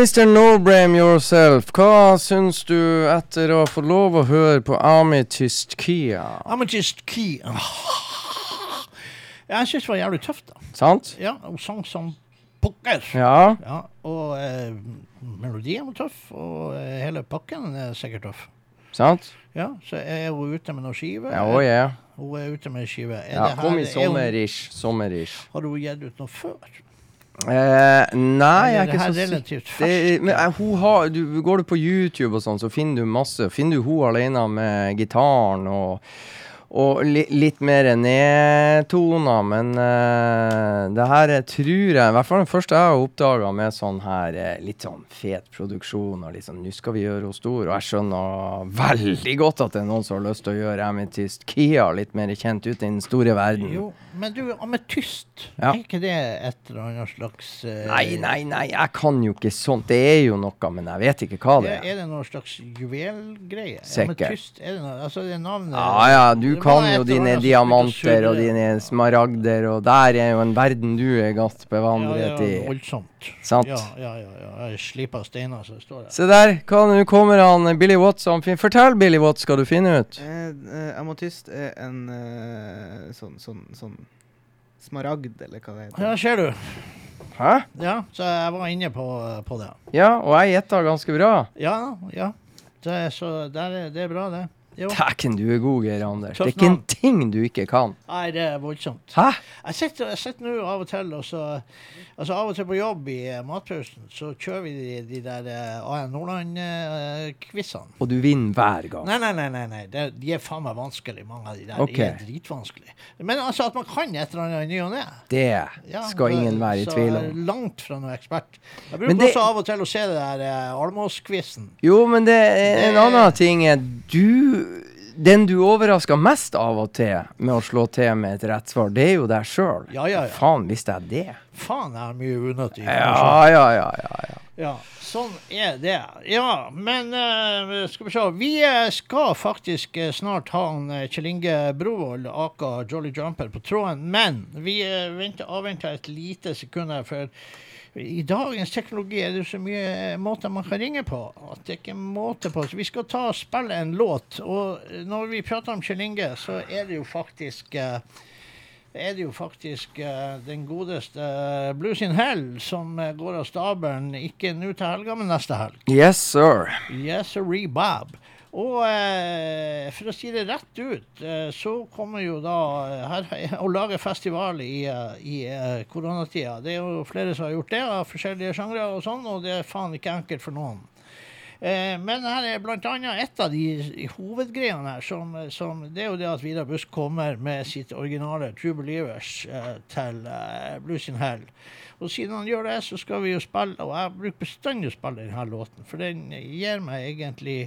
Speaker 2: Mr. No Blame Yourself. Hva syns du etter å ha fått lov å høre på Amethyst Kia?
Speaker 3: Amethyst Kia Jeg syns det var jævlig tøft, da.
Speaker 2: Sant?
Speaker 3: Ja, Hun sang som pokker.
Speaker 2: Ja.
Speaker 3: Ja, og eh, melodien var tøff, og eh, hele pakken er sikkert tøff.
Speaker 2: Sant?
Speaker 3: Ja, så er hun ute med noen skive.
Speaker 2: Ja, oh, ja.
Speaker 3: Hun er ute med skive. Er
Speaker 2: ja kom i
Speaker 3: er
Speaker 2: sommer-ish. Sommer-ish.
Speaker 3: Har hun gitt ut noe før?
Speaker 2: Eh, nei, jeg er ikke så
Speaker 3: relativt.
Speaker 2: Men, eh, hun har, du, Går du på YouTube og sånn, så finner du masse. Finner du hun alene med gitaren og, og li, litt mer nedtoner, men uh, det her tror jeg I hvert fall den første jeg har oppdaga med sånn her uh, litt sånn fet produksjon og litt sånn Nå skal vi gjøre henne stor. Og jeg skjønner veldig godt at det er noen som har lyst til å gjøre Amethyst Kia litt mer kjent ut i den store verden.
Speaker 3: Jo, men du, ametyst,
Speaker 2: Ja.
Speaker 3: er ikke det et eller annet slags uh,
Speaker 2: Nei, nei, nei, jeg kan jo ikke sånt. Det er jo noe, men jeg vet ikke hva det
Speaker 3: Er,
Speaker 2: er.
Speaker 3: er det noen slags juvelgreie?
Speaker 2: Sikkert.
Speaker 3: Ametyst, er det noe, altså det er navnet
Speaker 2: Ja ja, du kan jo dine
Speaker 3: annet
Speaker 2: diamanter og dine smaragder, og der er jo en verden du er godt
Speaker 3: ja,
Speaker 2: bevandret
Speaker 3: ja,
Speaker 2: i.
Speaker 3: voldsomt.
Speaker 2: Sant?
Speaker 3: Ja, ja, ja. ja. Jeg sliper steiner som står der.
Speaker 2: Se der, hva nå kommer han Billy Watts han finner Fortell, Billy Watts, skal du finne ut?
Speaker 5: Eh, eh, Ametyst er en eh, sånn, sånn, sånn smaragd, eller hva det heter.
Speaker 3: Ja, ser du.
Speaker 2: Hæ?
Speaker 3: Ja, så jeg var inne på, på det.
Speaker 2: Ja, og jeg gjetta ganske bra.
Speaker 3: Ja, ja. Det, er- så der er, det er bra, det.
Speaker 2: Dæken, du er god, Geir Anders. Det er ikke en ting du ikke kan.
Speaker 3: Nei, det er voldsomt.
Speaker 2: Hæ?
Speaker 3: Jeg sitter, jeg sitter nå av og til og så Altså Av og til på jobb i eh, matpausen så kjører vi de, de der uh, AN Nordland-quizene.
Speaker 2: Og du vinner hver gang.
Speaker 3: Nei, nei, nei. nei, nei. Det, de er faen meg vanskelig, mange av de der.
Speaker 2: Okay.
Speaker 3: De er dritvanskelig. Men altså at man kan et eller annet i ny og ne.
Speaker 2: Det
Speaker 3: Ja,
Speaker 2: skal ingen være i tvil om.
Speaker 3: Langt fra noen ekspert. Jeg bruker
Speaker 2: det-
Speaker 3: også av og til å se det der uh, Almås-quizen.
Speaker 2: Jo, men det er en annen ting er du Den du overrasker mest av og til med å slå til med et rett svar, det er jo deg sjøl.
Speaker 3: Ja, ja, ja.
Speaker 2: Faen, visste jeg det?
Speaker 3: Faen, jeg har mye unyttig
Speaker 2: Ja, ja, ja, ja. ja.
Speaker 3: Ja, sånn er det. Ja, men uh, skal vi se. Vi eh, skal faktisk eh, snart ha en Kjell Inge Brovold, aka Jolly Jumper, på tråden. Men vi uh, avventer et lite sekund her, for i dagens teknologi er det så mye eh, måter man kan ringe på. At det ikke er måte på. Så vi skal ta og spille en låt. Og eh, når vi prater om Kjell Inge, så er det jo faktisk eh, er det jo faktisk den godeste uh, Blues in Hell som går av stabelen ikke nå til helga, men neste helg.
Speaker 2: Yes, sir.
Speaker 3: Yes, sirree, Bob. Og eh, for å si det rett ut, eh, så kommer jo da eh, her [LAUGHS] å lage festival i, eh, i eh, koronatida. Det er jo flere som har gjort det, av forskjellige sjangre og sånn, og det er faen ikke enkelt for noen. Eh, men her er annet et av de hovedgreiene her, som, som det er jo det at Vidar Busk kommer med sitt originale True Believers til Blues in Hell. Og siden han gjør det, så skal vi jo spille, og jeg bruker bestandig å spille denne låten, for den gir meg egentlig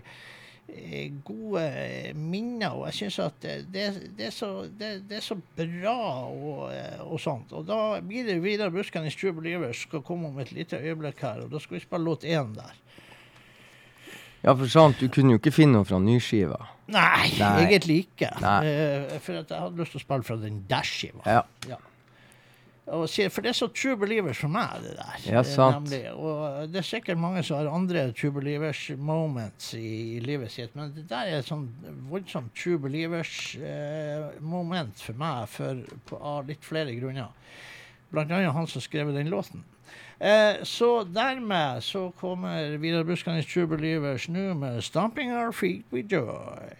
Speaker 3: gode eh, minner, og jeg syns at det, det, det, er så, det, det er så bra og, eh, og sånt. Og da blir det Vidar Buskenes True Believers skal komme om et lite øyeblikk her, og da skal vi spille låt én der.
Speaker 2: Ja, for sant, du kunne jo ikke finne noe fra nyskiva.
Speaker 3: Nei,
Speaker 2: Nei.
Speaker 3: egentlig ikke.
Speaker 2: Nei.
Speaker 3: Eh, for at jeg hadde lyst til å spille fra den der-skiva.
Speaker 2: Ja.
Speaker 3: Og si- For det er så true believers for meg, det der.
Speaker 2: Ja, sant.
Speaker 3: Nemlig. Og det er sikkert mange som har andre true believers moments i, i livet sitt, men det der er et sånn voldsomt true believers eh, moment for meg for, på, av litt flere grunner. Blant annet han som skrev den låten. Eh, så dermed så kommer Vidar Buskanes True Believers nå med 'Stomping Our Feet With Joy'.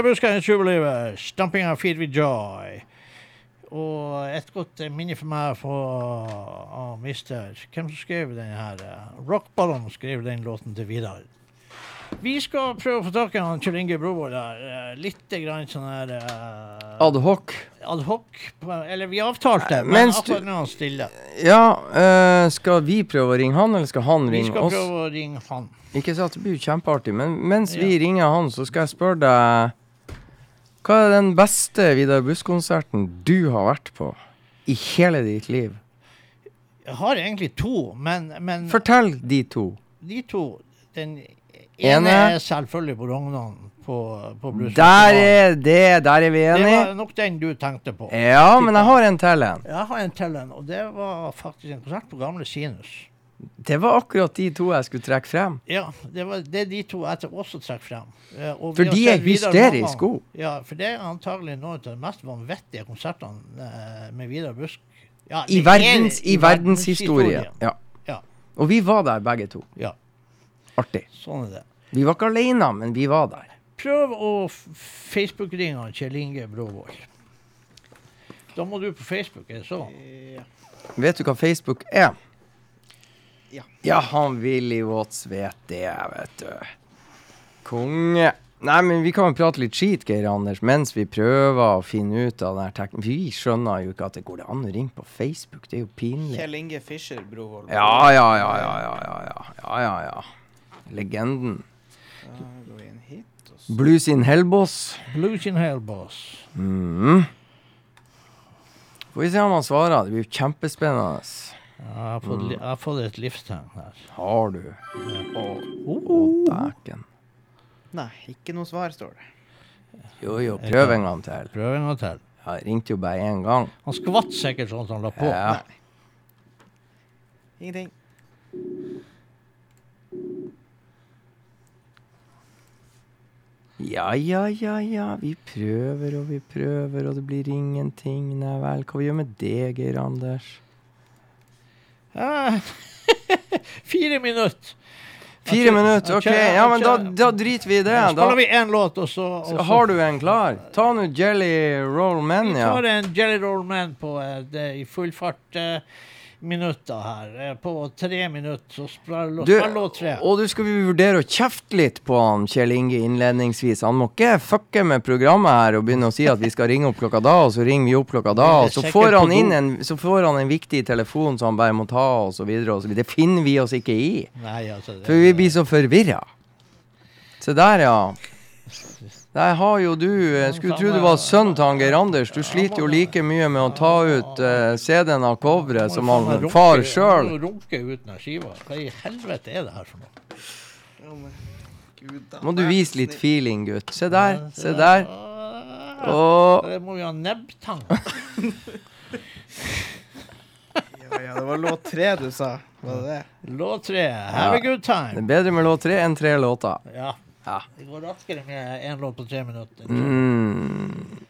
Speaker 3: Vidar Buskar i Tjuvelivet. 'Stamping of feet with joy'. Og et godt minne for meg fra av mister Hvem som skrev den her? eh, Rockballon skrev den låten til Vidar. Vi skal prøve å få tak i han Kjell Inge Brovold eh, Litt grann sånn her uh,
Speaker 2: Ad hoc.
Speaker 3: ad Eller vi avtalte, men
Speaker 2: Mens
Speaker 3: akkurat nå er han stille.
Speaker 2: Ja, uh, skal vi prøve å ringe han, eller skal han
Speaker 3: Vi
Speaker 2: ringe
Speaker 3: skal
Speaker 2: oss?
Speaker 3: prøve å ringe han.
Speaker 2: Ikke sant, det blir jo kjempeartig. Men mens vi ringer han, så skal jeg spørre deg Hva er den beste Vidar Buss-konserten du har vært på i hele ditt liv?
Speaker 3: Jeg har egentlig to, men, men
Speaker 2: Fortell de to.
Speaker 3: de to Den
Speaker 2: Ene-
Speaker 3: ene er selvfølgelig på Rognan på, på Blues
Speaker 2: Der er det, der er vi enige.
Speaker 3: Det var nok den du tenkte på.
Speaker 2: Ja, men jeg har en til en.
Speaker 3: Jeg har en til en, og det var faktisk en konsert på Gamle Sinus.
Speaker 2: Det var akkurat de to jeg skulle trekke frem.
Speaker 3: Ja, det, var, det er de to jeg også trekker frem. Eh, og
Speaker 2: For de er hysterisk gode.
Speaker 3: Ja, for det er antagelig noen av de mest vanvittige konsertene eh, med Vidar Busk. Ja,
Speaker 2: I,
Speaker 3: det er
Speaker 2: verdens,
Speaker 3: i
Speaker 2: verdenshistorie.
Speaker 3: verdenshistorien.
Speaker 2: Ja.
Speaker 3: Ja.
Speaker 2: Og vi var der begge to.
Speaker 3: Ja,
Speaker 2: Artig.
Speaker 3: sånn er det.
Speaker 2: Vi var ikke alene, men vi var der.
Speaker 3: Prøv å Facebook-ringe Kjell Inge Bråvold. Da må du på Facebook, er det sånn?
Speaker 5: Ja.
Speaker 2: Vet du hva Facebook er?
Speaker 5: Ja.
Speaker 2: Ja, han Willy Watts vet det, vet du. Konge. Nei, men vi kan jo prate litt skit, Geir Anders, mens vi prøver å finne ut av den teknikken. Vi skjønner jo ikke at det går an å ringe på Facebook. Det er jo pinlig.
Speaker 5: Kjell Inge Fischer Brovold.
Speaker 2: Ja, ja, ja, ja, ja, ja, ja, ja, ja, ja. Legenden.
Speaker 5: Hit.
Speaker 2: Blues in Hellboss.
Speaker 3: Blues in Hell Boss.
Speaker 2: Mhm. Får vi se om han svarer. Det blir jo kjempespennende.
Speaker 3: Ja, Jeg har fått, li- jeg har fått et livstegn her.
Speaker 2: Har du? Å, dæken.
Speaker 5: Nei, ikke noe svar, står det.
Speaker 2: Jo, jo, prøv en gang til.
Speaker 3: Prøv en gang til.
Speaker 2: Jeg ringte jo bare én gang.
Speaker 3: Han skvatt sikkert sånn som han la på.
Speaker 2: Ja.
Speaker 5: Nei. Ingenting.
Speaker 2: Ja, ja, ja, ja. Vi prøver og vi prøver, og det blir ingenting. Nei vel. Hva vi gjør med det, Geir Anders?
Speaker 3: Ja. [LAUGHS] Fire minutter.
Speaker 2: Fire minutter, OK. Ja, men da, da driter vi i det. Ja,
Speaker 3: spiller vi én låt, og så, og
Speaker 2: så har du en klar. Ta nå Jelly Roll Men,
Speaker 3: Vi tar en Jelly Roll Man på eh, det, i full fart eh, minutter her. Eh, på tre minutter, så låt
Speaker 2: Du,
Speaker 3: tre.
Speaker 2: og du skal vi vurdere å kjefte litt på han Kjell Inge innledningsvis. Han må ikke fucke med programmet her og begynne å si at vi skal ringe opp klokka da, og så ringer vi opp klokka da, og så får han inn en, så får han en viktig telefon som han bare må ta, og så videre og så videre. Det finner vi oss ikke i.
Speaker 3: Nei, altså det,
Speaker 2: For vi blir så forvirra. Se der, ja. Der har jo du Jeg skulle tro du var sønnen til Geir Anders. Du sliter jo like mye med å ta ut uh, CD-en av coveret som han far sjøl.
Speaker 3: Hva i helvete er det her for noe?
Speaker 2: Må du vise litt feeling, gutt. Se der. Se der. Og
Speaker 3: Det må vi ha nebbtang. [LAUGHS]
Speaker 5: Ja, ja, det var låt tre du sa. Var det det?
Speaker 3: Låt tre. Have a good time.
Speaker 2: det er bedre med låt tre enn tre låter.
Speaker 3: Ja.
Speaker 2: Ja.
Speaker 3: Det går raskere med én låt på tre minutter.
Speaker 2: Mm.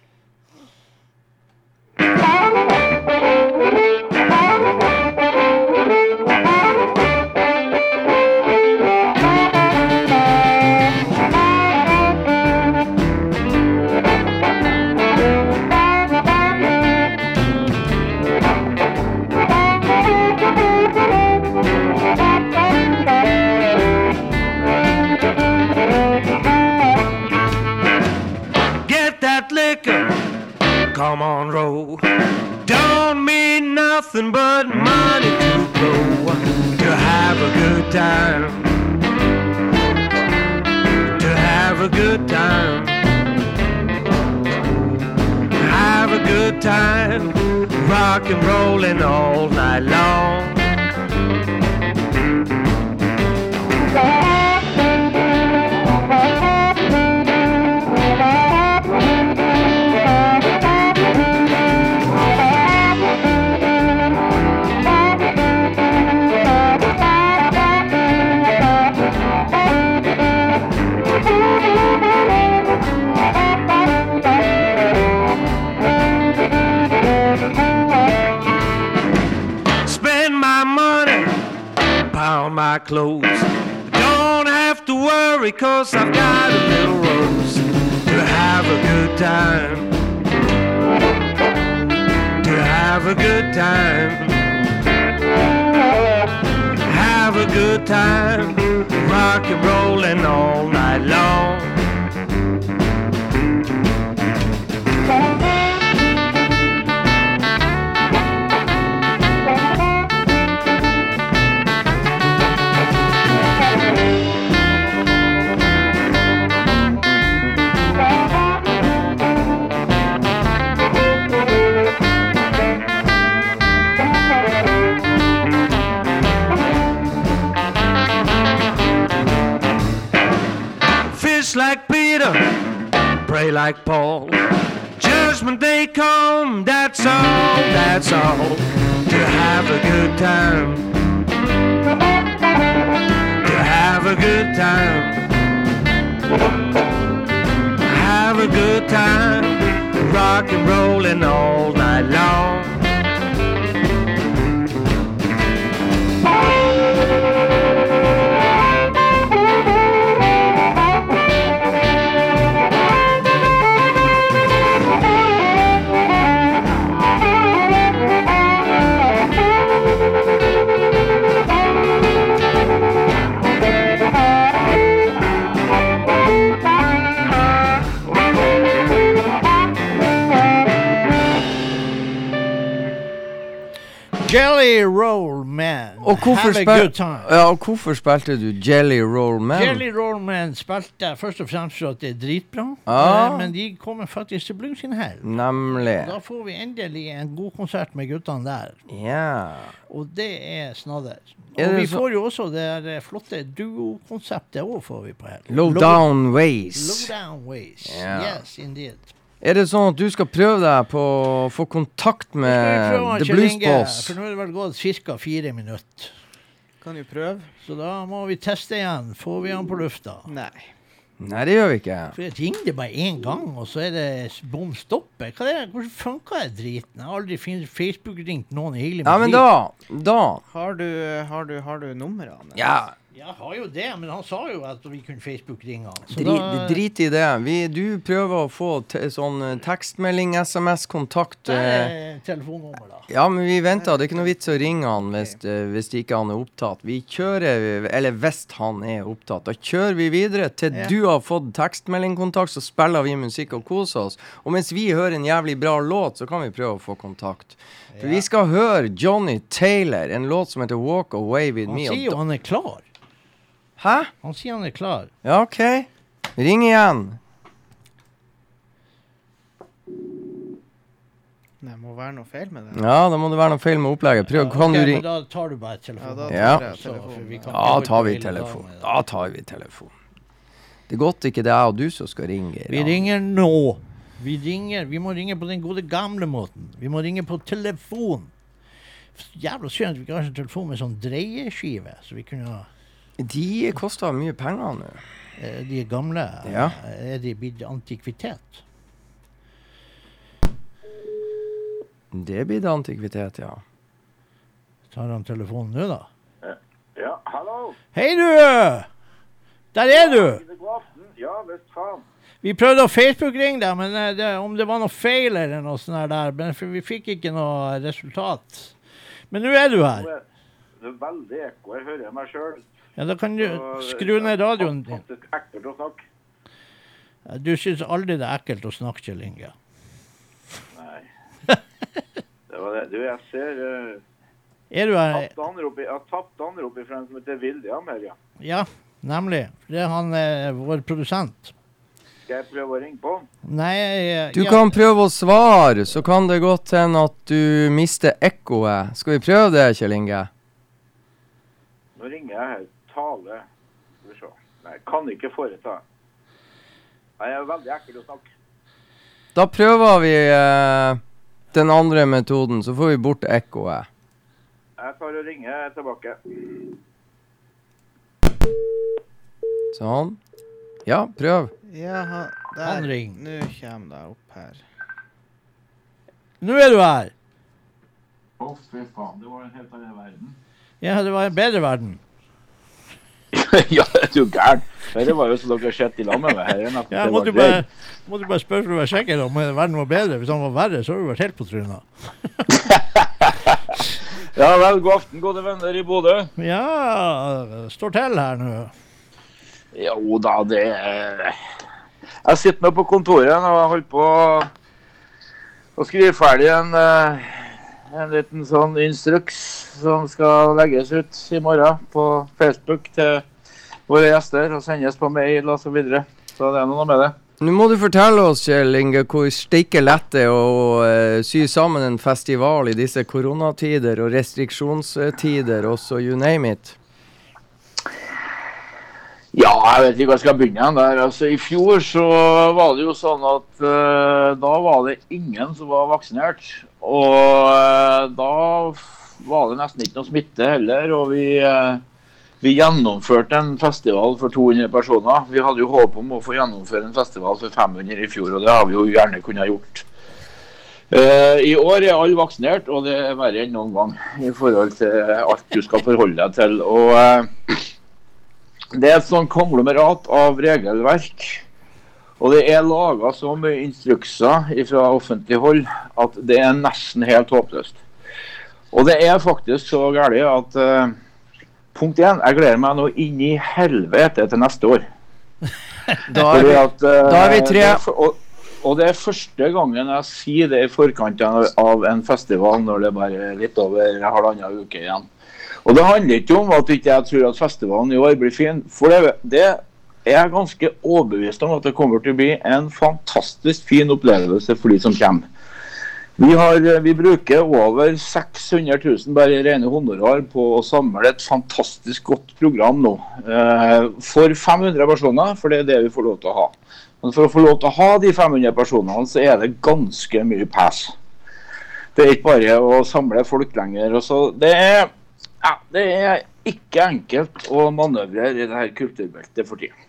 Speaker 2: Ja, og hvorfor spilte du Jelly Roll Man?
Speaker 3: Jelly Roll Man spilte jeg først og fremst for at det er dritbra.
Speaker 2: Ah.
Speaker 3: Men de kommer faktisk til Blues in Hell.
Speaker 2: Nemlig.
Speaker 3: Da får vi endelig en god konsert med guttene der.
Speaker 2: Ja.
Speaker 3: Og det er snadder.
Speaker 2: Er
Speaker 3: Og
Speaker 2: er
Speaker 3: vi
Speaker 2: så-
Speaker 3: får jo også det der eh, flotte duokonseptet òg, får vi på her.
Speaker 2: Low Down Ways.
Speaker 3: Low down ways.
Speaker 2: Yeah.
Speaker 3: Yes, indeed.
Speaker 2: Er det sånn at du skal prøve deg på å få kontakt med The Blues Boss?
Speaker 3: For nå er det vel gått ca. fire minutter.
Speaker 5: Kan jo prøve.
Speaker 3: Så da må vi teste igjen. Får vi han på lufta?
Speaker 5: Nei.
Speaker 2: Nei, det gjør vi ikke.
Speaker 3: For jeg ringte bare én gang, og så er det bom stoppe. Hva er det? Hvordan funka den driten? Jeg har aldri Facebook-ringt noen i hele mitt
Speaker 2: Ja, men da Da.
Speaker 5: Har du, har du, har du numrene?
Speaker 2: Ja.
Speaker 3: Jeg har jo det, men han sa jo at vi kunne Facebook-ringe han.
Speaker 2: Drit,
Speaker 3: da-
Speaker 2: drit i det. Vi, du prøver å få te, sånn eh, tekstmelding, SMS-kontakt.
Speaker 3: Nei,
Speaker 2: Eh,
Speaker 3: er telefonnummer, da.
Speaker 2: ja, men vi venter. Det er ikke noe vits å ringe han hvis, okay. hvis ikke han er opptatt. Vi kjører Eller hvis han er opptatt. Da kjører vi videre til
Speaker 5: Ja.
Speaker 2: du har fått tekstmeldingkontakt, så spiller vi musikk og koser oss. Og mens vi hører en jævlig bra låt, så kan vi prøve å få kontakt. For vi skal høre Johnny Taylor, en låt som heter 'Walk Away With
Speaker 3: Han
Speaker 2: Me'. Han
Speaker 3: sier jo han er klar.
Speaker 2: Hæ?
Speaker 3: Han sier han er klar.
Speaker 2: Ja, OK. Ring igjen.
Speaker 5: Det må være noe feil med det.
Speaker 2: Ja, da må det være noe feil med opplegget. Prøv, kan
Speaker 3: Ok,
Speaker 2: du ringe?
Speaker 3: Da tar du bare
Speaker 5: Ja,
Speaker 3: telefonen.
Speaker 5: da
Speaker 2: Ja.
Speaker 5: tar telefonen.
Speaker 3: kan
Speaker 2: Da tar vi
Speaker 3: holde på hele
Speaker 2: telefon.
Speaker 3: dagen med det.
Speaker 2: Da tar vi telefonen. Det er godt ikke det er jeg og du som skal ringe.
Speaker 3: Vi ringer nå. Vi ringer. Vi må ringe på den gode gamle måten. Vi må ringe på telefon. Jævla synd at vi ikke har sånn telefon med sånn dreieskive, så vi kunne ha
Speaker 2: De koster mye penger nå.
Speaker 3: De De gamle.
Speaker 2: Ja.
Speaker 3: Er de blitt antikvitet?
Speaker 2: Det blir det antikvitet, ja.
Speaker 3: Tar han telefonen nå, da?
Speaker 8: Ja, hallo.
Speaker 3: Hei, du! Der er du!
Speaker 8: Ja, visst faen.
Speaker 3: Vi prøvde å Facebook-ringe deg, men eh, det, om det var noe feil eller noe sånt der, men vi fikk ikke noe resultat. Men nå er du her.
Speaker 8: Det er veldig ekko. Jeg hører meg sjøl.
Speaker 3: Ja, Da kan du skru ned radioen din.
Speaker 8: Det Faktisk ekkelt å snakke.
Speaker 3: Du syns aldri det er ekkelt å snakke, Kjell Inge.
Speaker 8: Nei. [LAUGHS] Det var det. Du, jeg ser uh,
Speaker 3: Er du her?
Speaker 8: Jeg har tapt anrop fra en som heter William her, ja.
Speaker 3: Ja, nemlig. Det er han eh, vår produsent.
Speaker 8: Skal jeg prøve å ringe på?
Speaker 3: Nei jeg,
Speaker 2: Du
Speaker 3: ja,
Speaker 2: kan prøve å svare, så kan det godt hende at du mister ekkoet. Skal vi prøve det, Kjell Inge?
Speaker 8: Nå ringer jeg her. Tale. Skal vi se. Nei, kan ikke foreta. Nei, jeg er veldig ekkel å snakke.
Speaker 2: Da prøver vi eh, den andre metoden, så får vi bort ekkoet.
Speaker 8: Jeg tar og ringer tilbake.
Speaker 2: Sånn. Ja, prøv.
Speaker 5: Ja, han, der.
Speaker 3: Han.
Speaker 5: Nå kommer det opp her.
Speaker 3: Nå er du her!
Speaker 8: Å, fy faen. Det var en helt annen verden.
Speaker 3: Ja, det var en bedre verden. [LAUGHS]
Speaker 8: ja, er du gæren? Dette var jo som dere har sett i lag med meg. Her er
Speaker 3: Ja,
Speaker 8: var
Speaker 3: du bare, du bare spørre for å være sikker om verden var bedre. Hvis han var verre, så hadde du vært helt på trynet. [LAUGHS]
Speaker 8: Ja vel, god aften, gode venner i Bodø.
Speaker 3: Ja, står til her nå.
Speaker 8: Jo da, det Jeg sitter nå på kontoret og holder på å- skrive ferdig en, eh, en liten sånn instruks som skal legges ut i morgen på Facebook til våre gjester og sendes på mail osv. Så, videre. så det er noe med det.
Speaker 2: Nå må du fortelle oss, Kjell Inge, hvor steike lett det er å uh, sy sammen en festival i disse koronatider og restriksjonstider, også you name it.
Speaker 8: Ja, jeg vet ikke hvor jeg skal begynne der. Altså, I fjor så var det jo sånn at uh, da var det ingen som var vaksinert. Og eh, da var det nesten ikke noe smitte heller. Og vi, eh, vi gjennomførte en festival for 200 personer. Vi hadde jo håp om å få gjennomføre en festival for 500 i fjor, og det har vi jo gjerne kunnet gjort. Eh, I år er alle vaksinert, og det er verre enn noen gang i forhold til alt du skal forholde deg til. Og [CLEARS THROAT] det er et sånn konglomerat av regelverk. Og det er laga så mye instrukser fra offentlig hold at det er nesten helt håpløst. Og det er faktisk så galt at uh, Punkt én, jeg gleder meg nå inn i helvete til neste år. [LAUGHS]
Speaker 2: Da er vi,
Speaker 8: at, uh,
Speaker 2: da er vi tre.
Speaker 8: det Og, og det er første gangen jeg sier det i forkant av en festival når det bare er litt over halvannen uke igjen. Og det handler ikke om at ikke jeg tror at festivalen i år blir fin. For det, det er ganske overbevist om at det kommer til å bli en fantastisk fin opplevelse for de som kommer. Vi, har, vi bruker over 600 000 bare i rene honorar på å samle et fantastisk godt program nå. Eh, for 500 personer, for det er det vi får lov til å ha. Men for å få lov til å ha de 500 personene, så er det ganske mye pass. Det er ikke bare å samle folk lenger. Det, er, ja, det er ikke enkelt å manøvrere i det her kulturbeltet for tida.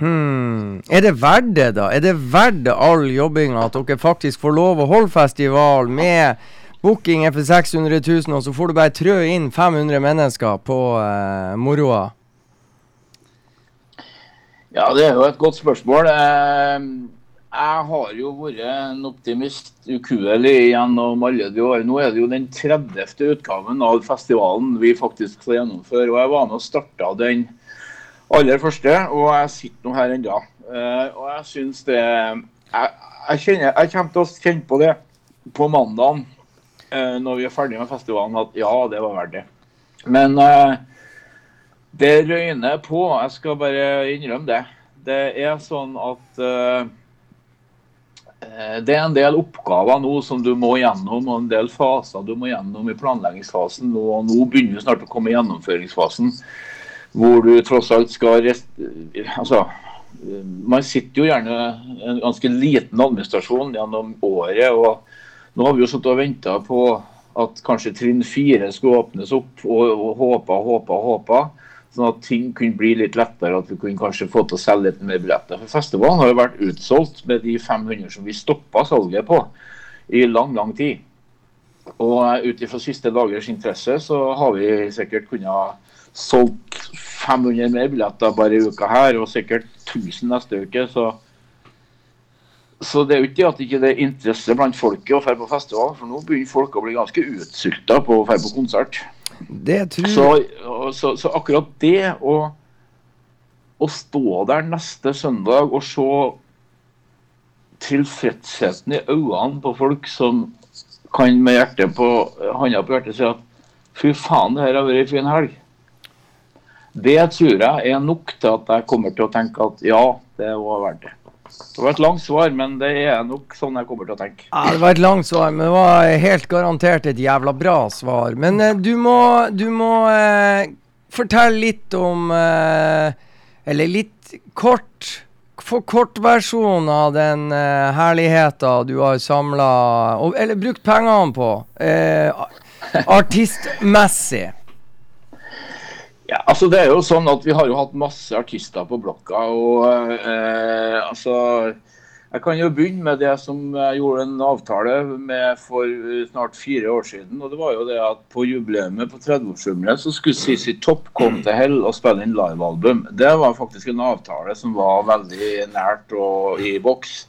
Speaker 2: Hmm. Er det verdt det, da? Er det verdt all jobbinga at dere faktisk får lov å holde festival med booking for 600 000, og så får du bare trø inn 500 mennesker på eh, moroa?
Speaker 8: Ja, det er jo et godt spørsmål. Eh, Jeg har jo vært en optimist ukuelig gjennom alle de år. Nå er det jo den 30. utgaven av festivalen vi faktisk skal gjennomføre. Og jeg var med og starta den aller første, og jeg sitter nå her ennå. Og jeg syns det jeg, jeg, kjenner, jeg kommer til å kjenne på det på mandag når vi er ferdig med festivalen, at ja, det var verdt det. Men eh, det røyner på. Jeg skal bare innrømme det. Det er sånn at eh, eh, det er en del oppgaver nå som du må gjennom, og en del faser du må gjennom i planleggingsfasen. Og nå begynner vi snart å komme i gjennomføringsfasen, hvor du tross alt skal rest altså, Man sitter jo gjerne en ganske liten administrasjon gjennom året. og nå har vi jo sittet og venta på at kanskje trinn fire skulle åpnes opp, og, og håpa, håpa, håpa. Sånn at ting kunne bli litt lettere, at vi kunne kanskje få til å selge litt mer billetter. For festivalen har jo vært utsolgt med de 500 som vi stoppa salget på i lang, lang tid. Og ut ifra siste dagers interesse så har vi sikkert kunnet solgt 500 mer billetter bare i uka her, og sikkert 1000 neste uke. så så det er jo ikke at ikke det er interesse blant folket å dra på festival, for nå begynner folk å bli ganske utsulta på å dra på konsert.
Speaker 2: Det tror
Speaker 8: Så, så, så akkurat det å, å stå der neste søndag og se tilfredsheten i øynene på folk som kan med hjertet på hånda på hjertet si at fy faen, det her har vært en fin helg. Det tror jeg er nok til at jeg kommer til å tenke at ja, det var verdt det. Det var et langt svar, men det er nok sånn jeg kommer til å tenke.
Speaker 2: Ja, det var et langt svar, men det var helt garantert et jævla bra svar. Men eh, du må, du må eh, fortelle litt om eh, Eller litt kort Få kortversjon av den eh, herligheta du har samla Eller brukt pengene på. eh, artistmessig.
Speaker 8: Ja, altså det er jo sånn at Vi har jo hatt masse artister på blokka. og eh, altså Jeg kan jo begynne med det som jeg gjorde en avtale med for eh, snart fire år siden. og det var jo det at På jubileet på 30-årsjubileet så skulle CC Topp komme til Hell og spille inn livealbum. Det var faktisk en avtale som var veldig nært og i boks.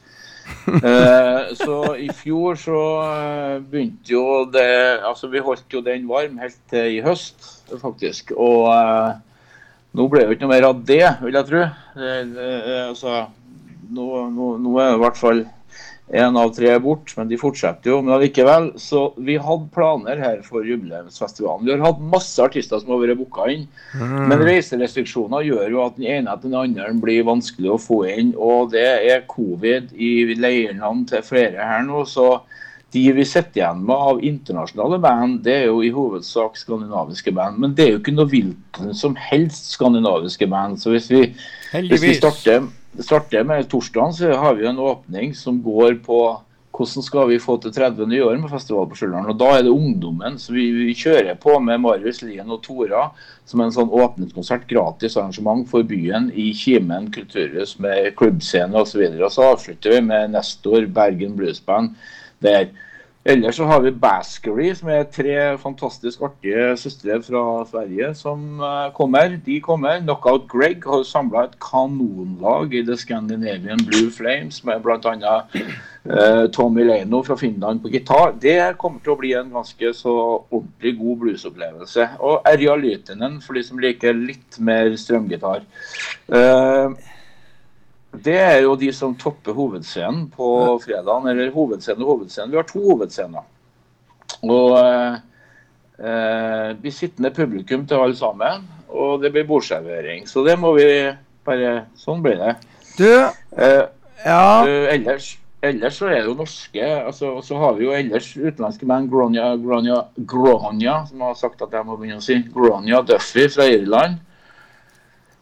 Speaker 8: Eh, så i fjor så eh, begynte jo det Altså vi holdt jo den varm helt til i høst, faktisk. Og eh, nå ble det jo ikke noe mer av det, vil jeg tro. Det, det, altså, nå, nå, nå er det i hvert fall én av tre er bort, men de fortsetter jo. Men allikevel. Så vi hadde planer her for jubileumsfestivalen. Vi har hatt masse artister som har vært booka inn. Men reiserestriksjoner gjør jo at den ene etter den andre blir vanskelig å få inn. Og det er covid i leirene til flere her nå. så de vi sitter igjen med av internasjonale band, det er jo i hovedsak skandinaviske band. Men det er jo ikke noe hvilken som helst skandinaviske band. Så hvis vi, hvis vi
Speaker 3: Heldigvis.
Speaker 8: Starter, starter med torsdagen, så har vi en åpning som går på hvordan skal vi få til 30 nye år med festival på Stjørdal. Og da er det ungdommen. Så vi, vi kjører på med Marius Lien og Tora som en sånn åpningskonsert, gratis arrangement for byen i Kimen kulturhus med klubbscene osv. Og, så og så avslutter vi med Nestor Bergen Bluesband der. Ellers så har vi Baskery, som er tre fantastisk artige søstre fra Sverige som eh, kommer. De kommer. Knockout Greg har samla et kanonlag i The Scandinavian Blue Flames med bl.a. Eh, Tommy Leino fra Finland på gitar. Det kommer til å bli en ganske så ordentlig god bluesopplevelse. Og Erja Lytinen, for de som liker litt mer strømgitar. Eh, det er jo de som topper hovedscenen på fredagen. Eller hovedscenen og hovedscenen. Vi har to hovedscener. Og eh, eh, blir sittende publikum til alle sammen. Og det blir bordservering. Så det må vi bare Sånn blir det.
Speaker 2: Du,
Speaker 8: Eh,
Speaker 2: ja
Speaker 8: Du, ellers, ellers så er det jo norske altså, Så har vi jo ellers utenlandske menn. Gronja, Gronya, Gronya, som har sagt at jeg må begynne å si. Gronya Duffy fra Irland.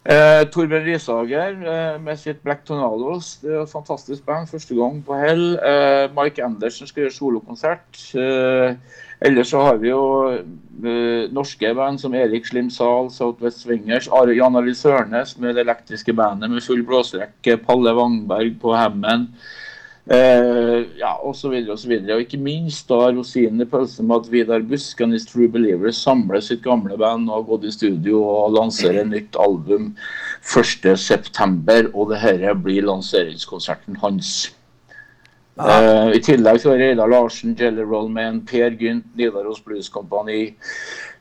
Speaker 8: Eh, Torbjørn Rishager eh, med sitt Black Tornadoes. Det er et fantastisk band. Første gang på Hell. Eh, Mike Andersen skal gjøre solokonsert. Eh, ellers så har vi jo eh, norske band som Erik Slim Zahl, Southwest Swingers, Are Jan Ali Sørnes med det elektriske bandet med full blåserekke, Palle Wangberg på Hammond. Eh, ja, og så videre og så. Og ikke minst da rosinen i pølsen med at Vidar Buskan i True Believers samler sitt gamle band og har gått i studio og lanserer nytt album 1.9. Og det her blir lanseringskonserten hans. Eh, I tillegg så er Reidar Larsen, Jelly Roll Man, Per Gynt, Nidaros Blues Company,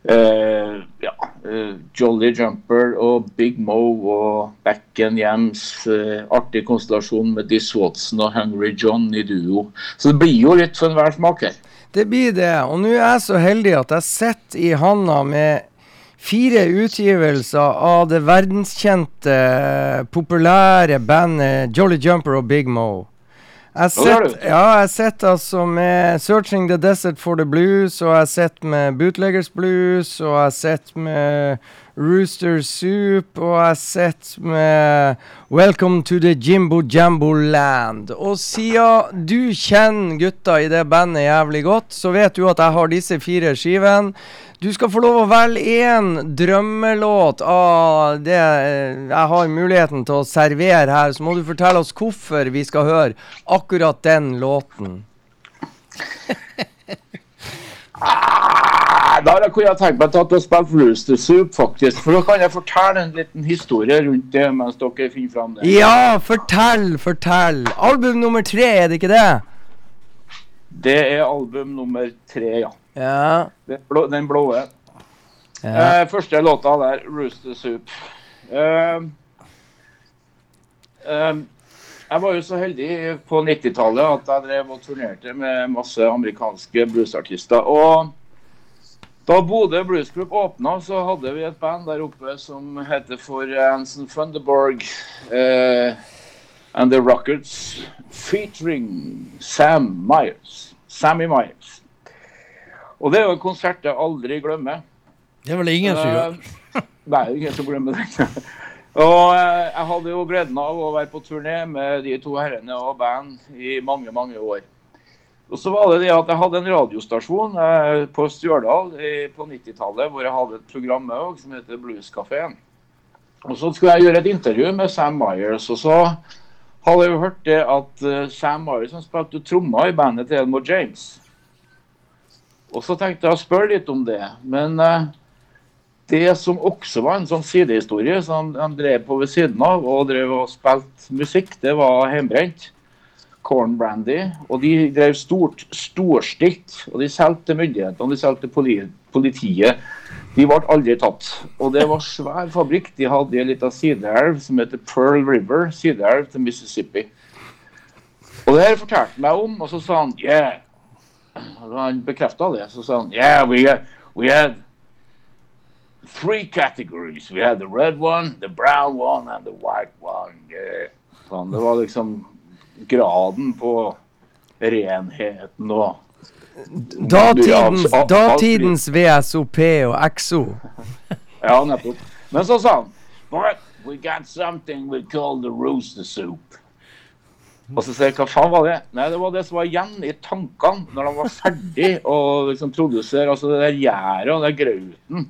Speaker 8: eh, ja, uh, Jolly Jumper og Big Mo og Backen Jams. Uh, artig konstellasjon med Diss Watson og Hungry John i duo. Så det blir jo litt for enhver smak her.
Speaker 2: Det blir det. Og nå er jeg så heldig at jeg sitter i handa med fire utgivelser av det verdenskjente, populære bandet Jolly Jumper og Big Mo. Jeg sett, ja, jeg sitter altså med 'Searching the Desert for the Blues', og jeg sitter med 'Bootleggers Blues', og jeg sitter med 'Rooster Soup', og jeg sitter med 'Welcome to the Jimbo Jambo Land'. Og siden du kjenner gutta i det bandet jævlig godt, så vet du at jeg har disse fire skivene. Du skal få lov å velge én drømmelåt av det eh, jeg har muligheten til å servere her. Så må du fortelle oss hvorfor vi skal høre akkurat den låten. [LAUGHS] [LAUGHS]
Speaker 8: Ah, Da kunne jeg tenkt meg til at spille Rooster Soup, faktisk. For da kan jeg fortelle en liten historie rundt det mens dere finner fram det.
Speaker 2: Ja, fortell, fortell. Album nummer tre, er det ikke det?
Speaker 8: Det er album nummer tre, ja.
Speaker 2: Ja.
Speaker 8: Den blå. Den blå.
Speaker 2: ja.
Speaker 8: Eh, første låta der, 'Rooster Soup'. Eh, eh, jeg var jo så heldig på 90-tallet at jeg drev og turnerte med masse amerikanske bluesartister. Og da Bodø Blues Group åpna, så hadde vi et band der oppe som heter for Anson Funderborg uh, and The Rockets, featuring Sam Myers. Sammy Myers. Og det er jo en konsert jeg aldri glemmer.
Speaker 3: Det er vel ingen som gjør.
Speaker 8: Eh, Nei, ingen som glemmer det. Og eh, jeg hadde jo gleden av å være på turné med de to herrene og band i mange, mange år. Og så var det det at jeg hadde en radiostasjon eh, på Stjørdal i- på 90-tallet hvor jeg hadde et program med også, som heter Blueskafeen. Og så skulle jeg gjøre et intervju med Sam Myers, og så hadde jeg jo hørt det at uh, Sam Myers spilte trommer i bandet til Elmore James. Og så tenkte jeg å spørre litt om det. Men eh, det som også var en sånn sidehistorie som han drev på ved siden av og drev og spilte musikk, det var hjemmebrent. Corn Brandy. Og de drev stort, storstilt. Og de solgte til myndighetene, de solgte til politiet. De ble aldri tatt. Og det var svær fabrikk. De hadde en liten sideelv som heter Pearl River. Sideelv til Mississippi. Og det her fortalte han meg om, og så sa han yeah. Og han bekrefta det, så sa han yeah, we we had three categories. We had the red one, the brown one and the white one. Yeah. Sånn, det var liksom graden på renheten og
Speaker 2: Datidens, datidens VSOP og XO. [LAUGHS]
Speaker 8: Ja, nettopp. Men så sa han But we got something we call the rooster soup. Og så sier jeg hva faen var det? Nei, det var det som var igjen i tankene når de var ferdig å liksom produsere altså det der gjæret og den grauten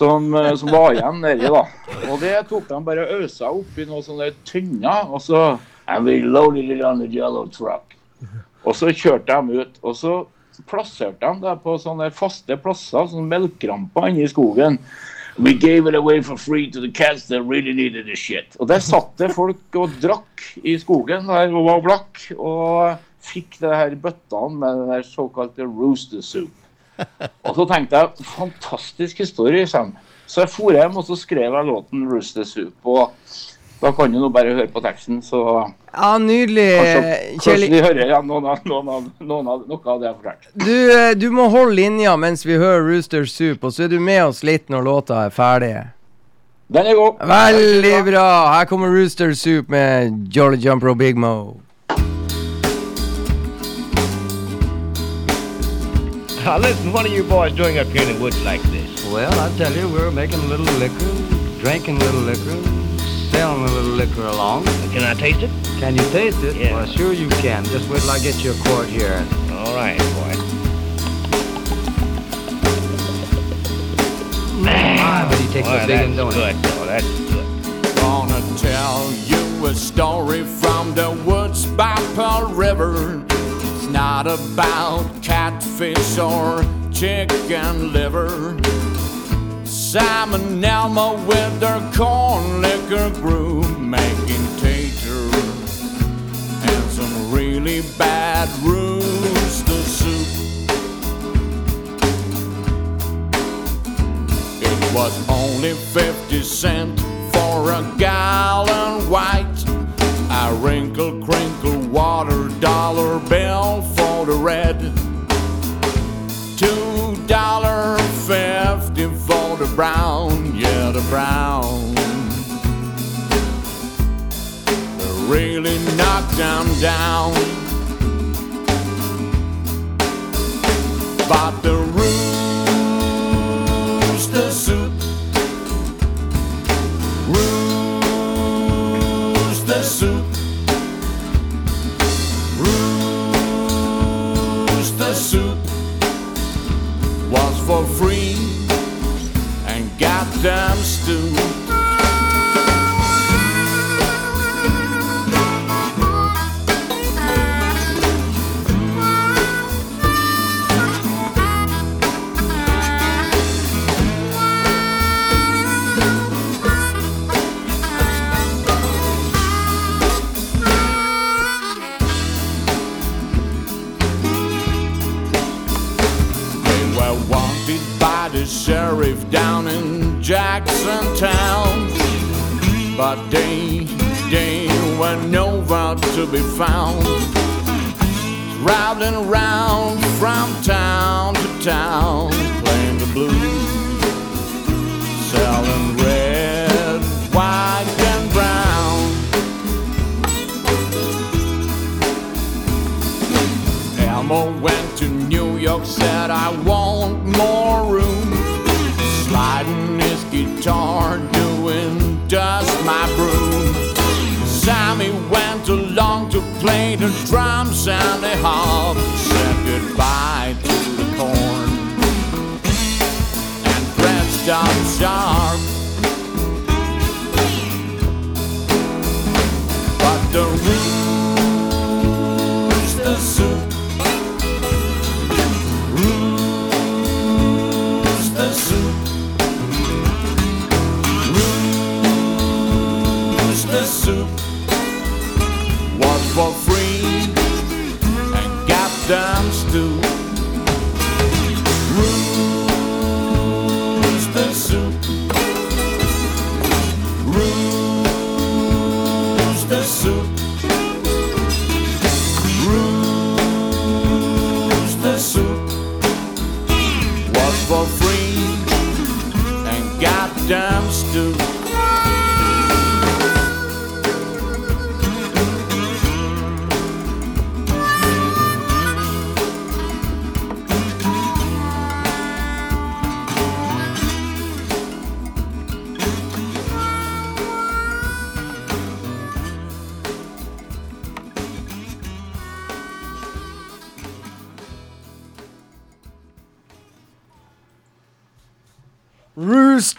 Speaker 8: som, eh, som var igjen nedi, da. Og det tok de bare og øsa oppi noe sånne tynner, og så And we loaded it on the yellow truck. [LAUGHS] Og så kjørte de ut, og så plasserte de det på sånne faste plasser, sånne melkeramper inne i skogen. We gave it away for free to the cats that really needed the shit. Og der satt det folk og drakk i skogen der og var blakk, og fikk det her bøttene med den der såkalte rooster soup. [LAUGHS] Og så tenkte jeg, fantastisk historie, Sam. Så jeg for hjem og så skrev jeg låten 'Rooster Soup'. Og da kan du nå bare høre på teksten, så
Speaker 2: Ja, nydelig,
Speaker 8: kanskje,
Speaker 2: Kjell.
Speaker 8: kanskje de hører ja, noen av, noen av, noen av, noe av det jeg har fortalt.
Speaker 2: Du, eh, du må holde linja mens vi hører Rooster Soup, og så er du med oss litt når låta er ferdig.
Speaker 8: Den er god.
Speaker 2: Veldig bra! Her kommer Rooster Soup med Jolly Jumper og Big Mo.
Speaker 9: Now listen, what are you boys doing up here in the woods like this?
Speaker 10: Well, I tell you, we're making a little liquor, drinking a little liquor, selling a little liquor along.
Speaker 9: Can I taste it?
Speaker 10: Can you taste it?
Speaker 9: Yeah.
Speaker 10: Well, sure you can. Just wait till I get you a quart here.
Speaker 9: All right, boy.
Speaker 10: My, but he takes
Speaker 9: Boy,
Speaker 10: a big one,
Speaker 9: that's
Speaker 10: don't he?
Speaker 9: good. Oh, that's good.
Speaker 11: Gonna tell you a story from the woods by Pearl River. It's not about catfish or chicken liver. Sam and Elma with their corn liquor brew making tater and some really bad rooster soup. It was only 50 cents for a gallon white. A wrinkle, crinkle, water dollar bill them down. But the Jackson Town. But they, they were nowhere to be found. Traveling around from town to town, playing the blues, selling red, white, and brown. Elmo went to New York, said, I want more room. Sliding guitar, doing dust my broom. Sammy went along to play the drums and the harp. Said goodbye to the corn and dressed up sharp. But the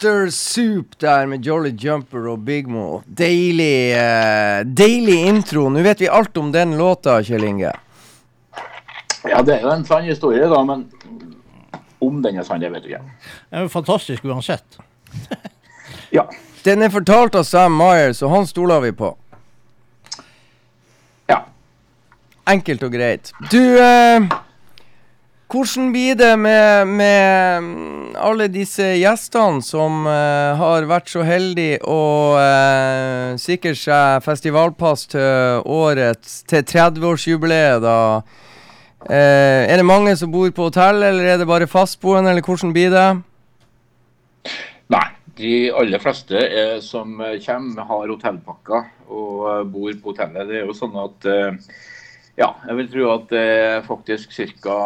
Speaker 12: Rooster Soup
Speaker 2: der med Jolly Jumper og Big Mo. Deilig, uh, deilig intro. Nå vet vi alt om den låta, Kjell Inge.
Speaker 8: Ja, det er jo en sann historie, da, men om den er sann, det vet vi ikke.
Speaker 3: Det er jo fantastisk uansett. [LAUGHS]
Speaker 8: Ja.
Speaker 2: Den er fortalt av Sam Myers, og han stoler vi på.
Speaker 8: Ja.
Speaker 2: Enkelt og greit. Du, eh, hvordan blir det med, med alle disse gjestene som uh, har vært så heldige å uh, sikre seg festivalpass til årets Til 30-årsjubileet, da? Eh, er det mange som bor på hotell, eller er det bare fastboende, eller hvordan blir det?
Speaker 8: Nei, de aller fleste er, som kommer, har hotellpakker og bor på hotellet. Det er jo sånn at eh, ja, jeg vil tro at det er faktisk ca.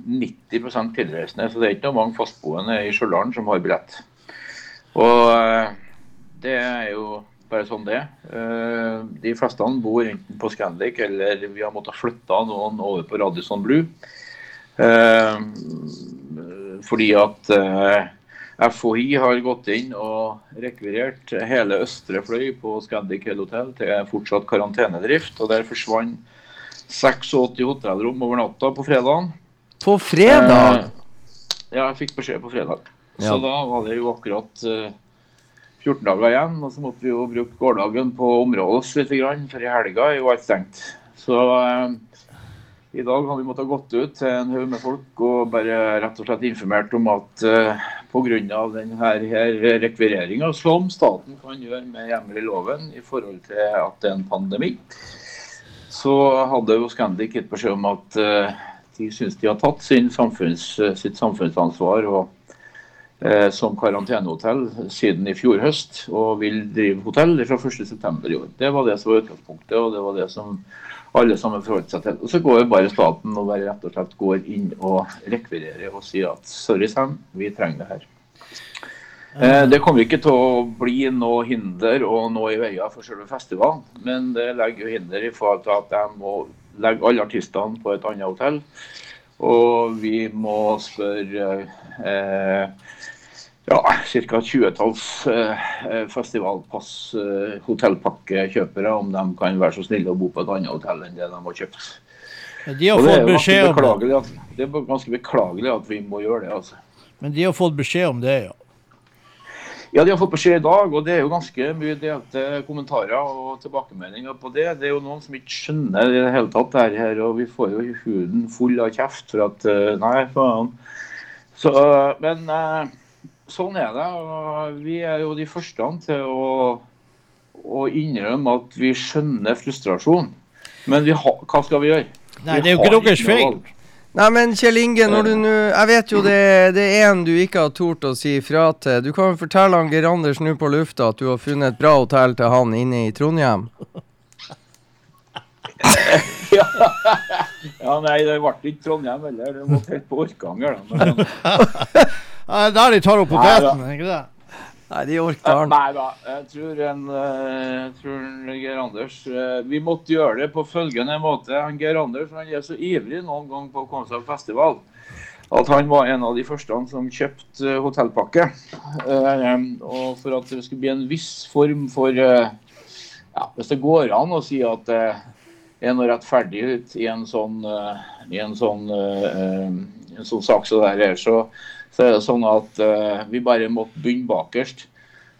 Speaker 8: 90% tilreisende. Så det er ikke noe mange fastboende i Stjørdal som har billett. Og eh, det er jo bare sånn det. Eh, De fleste bor enten på Scandic eller vi har måttet flytte noen over på Radisson Blue. Eh, Fordi at eh, FHI har gått inn og rekvirert hele østre fløy på Scandic Hell Hotel til fortsatt karantenedrift. og Der forsvant 86 hotellrom over natta på fredagen.
Speaker 2: På fredag?
Speaker 8: Eh, ja, jeg fikk beskjed på fredag.
Speaker 2: Ja.
Speaker 8: Så da var det jo akkurat eh, 14 dager igjen. Og så måtte vi jo bruke gårsdagen på å område oss litt, grann, for i helga er jo alt stengt. Så eh, i dag har vi måttet gått ut til en haug med folk og bare rett og slett informert om at eh, pga. denne her, her rekvireringa som staten kan gjøre med hjemmel i loven i forhold til at det er en pandemi, så hadde jo Scandic gitt beskjed om at eh, de syns de har tatt samfunns, eh, sitt samfunnsansvar og, eh, som karantenehotell siden i fjor høst, og vil drive hotell fra 1.9. i år. Det var det som var utgangspunktet, og det var det som alle sammen forholdt seg til. Og Så går jo bare staten og bare rett og slett går inn og rekvirerer og sier at sorry, Sam, vi trenger det her. Eh, Det kommer ikke til å bli noe hinder og noe i veien for selve festivalen, men det legger jo hinder i forhold til at de må legge alle artistene på et annet hotell. Og vi må spørre eh, ja, ca. 20-talls eh, festivalpass, eh, hotellpakkekjøpere, om de kan være så snille å bo på et annet hotell enn det de har kjøpt.
Speaker 3: De har
Speaker 8: det er at, det er ganske beklagelig at vi må gjøre det. altså.
Speaker 3: Men de har fått beskjed om det, ja.
Speaker 8: Ja, de har fått beskjed i dag, og det er jo ganske mye delte kommentarer og tilbakemeldinger på det. Det er jo noen som ikke skjønner i det hele tatt det her, og vi får jo huden full av kjeft for at eh, Nei, faen. Så, men eh, sånn er det. og Vi er jo de første til å, å innrømme at vi skjønner frustrasjon. Men vi har, hva skal vi gjøre?
Speaker 3: Nei, det er jo ikke deres feil.
Speaker 2: Nei, men Kjell Inge, når du nå Jeg vet jo det, det er en du ikke har tort å si fra til. Du kan jo fortelle han Geir Anders nå på lufta at du har funnet et bra hotell til han inne i Trondheim. [LAUGHS]
Speaker 8: Ja, nei, det ble ikke Trondheim heller. Det måtte helt på Orkanger. da. Det [LAUGHS]
Speaker 3: er Der de tar opp poteten, ikke det?
Speaker 2: Nei, de orker han.
Speaker 8: Nei da, jeg tror, en, eh, jeg tror en Geir Anders eh, Vi måtte gjøre det på følgende måte. Han Geir Anders han er så ivrig noen gang på å komme seg på festival at han var en av de første som kjøpte eh, hotellpakke. Og for at det skulle bli en viss form for ja, Hvis det går an å si at det er noe rettferdig i en sånn, i en sånn, en sånn sak som det her, så, så er det sånn at uh, vi bare måtte begynne bakerst.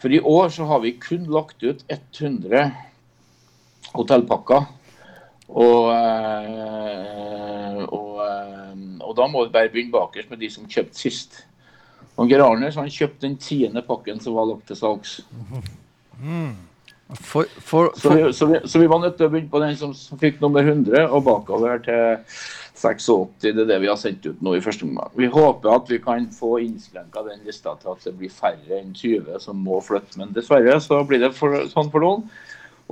Speaker 8: For i år så har vi kun lagt ut 100 hotellpakker. Og, uh, og uh, og da må vi bare begynne bakerst med de som kjøpte sist. Og Geir Arnes han kjøpte den tiende pakken som var lagt til salgs.
Speaker 2: For, for,
Speaker 8: Så vi, så, vi, så vi var nødt til å begynne på den som, som fikk nummer 100, og bakover til 86. Det er det vi har sendt ut nå i første omgang. Vi håper at vi kan få innskrenka den lista til at det blir færre enn 20 som må flytte. Men dessverre så blir det for, sånn for noen.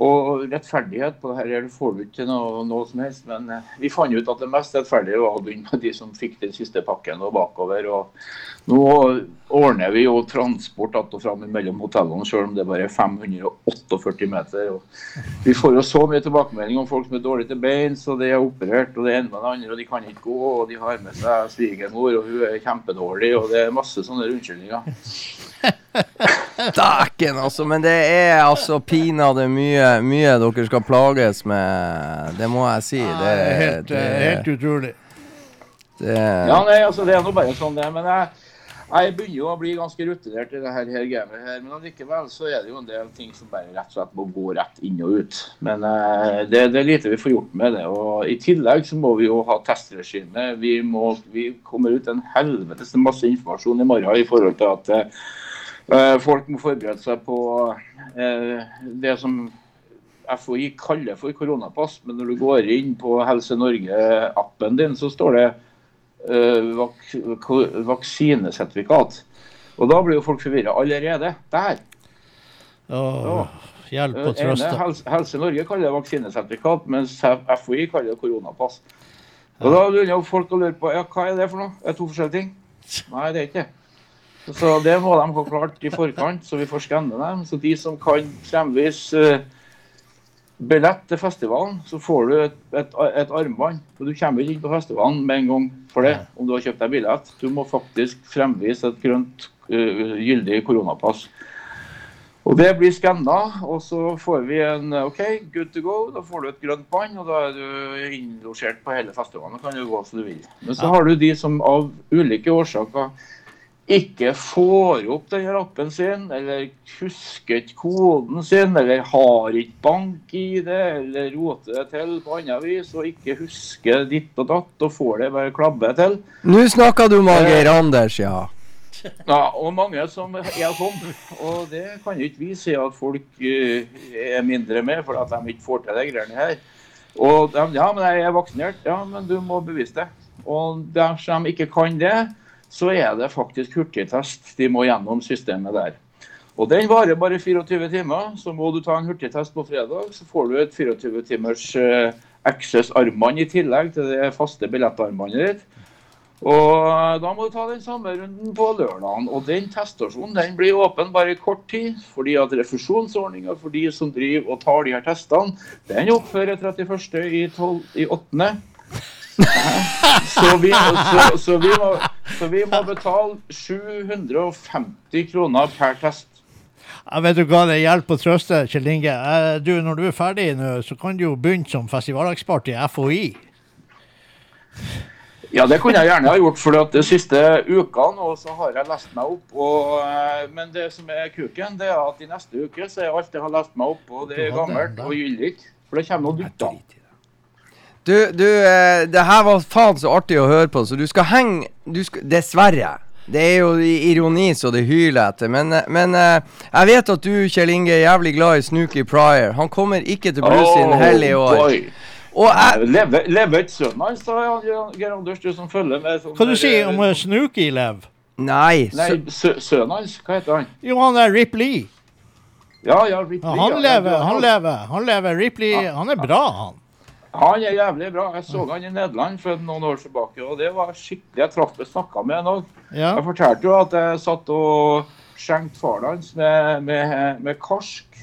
Speaker 8: Og rettferdighet på dette her får du ikke noe, noe som helst. Men eh, vi fant ut at det mest rettferdige var å begynne med de som fikk den siste pakken og bakover. Og nå ordner vi jo transport att og fram mellom hotellene, selv om det bare er 548 meter. Og vi får jo så mye tilbakemelding om folk som er dårlige til bein, så de er operert, og det ene med det andre, og de kan ikke gå, og de har med seg svigermor, og hun er kjempedårlig, og det er masse sånne unnskyldninger. [LAUGHS]
Speaker 2: Dæken, altså. Men det er altså pinadø mye, mye dere skal plages med. Det må jeg si. Det,
Speaker 3: Det er helt,
Speaker 2: det,
Speaker 3: helt utrolig.
Speaker 2: det,
Speaker 8: Ja, nei, altså det er nå bare sånn det. Men jeg, jeg begynner jo å bli ganske rutinert i det her, her gamet her. Men allikevel så er det jo en del ting som bare rett og slett må gå rett inn og ut. Men eh, det, det er lite vi får gjort med det. Og i tillegg så må vi jo ha testregime. Vi, må, vi kommer ut en helvetes masse informasjon i morgen i forhold til at eh, folk må forberede seg på eh, det som FHI kaller for koronapass, men når du går inn på Helse Norge-appen din, så står det eh, vak vaksinesertifikat. Og da blir jo folk forvirra allerede. Der.
Speaker 3: Åh, hjelp
Speaker 8: Eh,
Speaker 3: og trøst.
Speaker 8: Helse, Helse Norge kaller det vaksinesertifikat, mens FHI kaller det koronapass. Og da begynner folk å lure på ja, hva er det for noe? Er det to forskjellige ting? Nei, det er ikke det. Så det må de ha klart i forkant, så vi får skanne dem. Så de som kan fremvise eh, billett til festivalen, så får du et, et, et armbånd. For du kommer ikke inn på festivalen med en gang for det, om du har kjøpt deg billett. Du må faktisk fremvise et grønt, uh, gyldig koronapass. Og det blir skanna, og så får vi en OK, good to go. Da får du et grønt bånd, og da er du innlosjert på hele festivalen. Da kan du gå som du vil. Men så har du de som av ulike årsaker ikke får opp denne appen sin, eller husker ikke koden sin, eller har ikke bank i det, eller roter det til på annet vis, og ikke husker ditt og datt, og får det bare klabbe til.
Speaker 2: Nå snakker du med Geir Anders, ja.
Speaker 8: Ja, og mange som er sånn. Og det kan jo ikke vi si at folk eh, er mindre med, for at de ikke får til de greiene her. Og de, ja, men jeg er vaksinert. Ja, men du må bevise det. Og dersom de ikke kan det, så er det faktisk hurtigtest de må gjennom systemet der. Og den varer bare 24 timer. Så må du ta en hurtigtest på fredag, så får du et 24 timers Access-armbånd i tillegg til det faste billettarmbåndet ditt. Og da må du ta den samme runden på lørdagen. Og den testasjonen den blir åpen bare i kort tid, fordi at refusjonsordninga for de som driver og tar de her testene, den opphører 31. i, 12, i 8. Så vi, så, så, vi må, så vi må betale 750 kroner per test.
Speaker 3: Jeg vet du hva, det hjelper å trøste, Kjell Inge. Eh, Du, når du er ferdig nå, så kan du jo begynne som festivalekspert i FHI.
Speaker 8: Ja, det kunne jeg gjerne ha gjort, for de siste ukene og så har jeg lest meg opp. Og, eh, men det som er kuken, det er at i neste uke så er alt jeg har lest meg opp på, det er gammelt og gyldig. For det kommer noe nytt da.
Speaker 2: Du, du eh, det her var faen så artig å høre på, så du skal henge du skal, Dessverre. Det er jo ironi så det hyler etter. Men, eh, men eh, jeg vet at du, Kjell Inge, er jævlig glad i Snooky Pryor. Han kommer ikke til Blues sin hell i år.
Speaker 8: boy.
Speaker 2: Og jeg
Speaker 8: Lever lever ikke sønnen hans, sa Geir Anders, du som følger med? sånn
Speaker 3: Hva du
Speaker 8: si
Speaker 3: sier om
Speaker 8: eh,
Speaker 3: Lev?
Speaker 2: Nei.
Speaker 8: Nei, sø- sønnen hans, hva heter han?
Speaker 3: Jo, han er Ripley.
Speaker 8: Ja, ja, Ripley.
Speaker 3: Han lever, han lever. Han lever. Ripley, han er bra, han.
Speaker 8: Han er jævlig bra. Jeg så han i Nederland for noen år tilbake, og det var skikkelig Jeg traff og snakka med han òg.
Speaker 3: Ja.
Speaker 8: Jeg fortalte jo at jeg satt og skjenkte faren hans med, med, med karsk.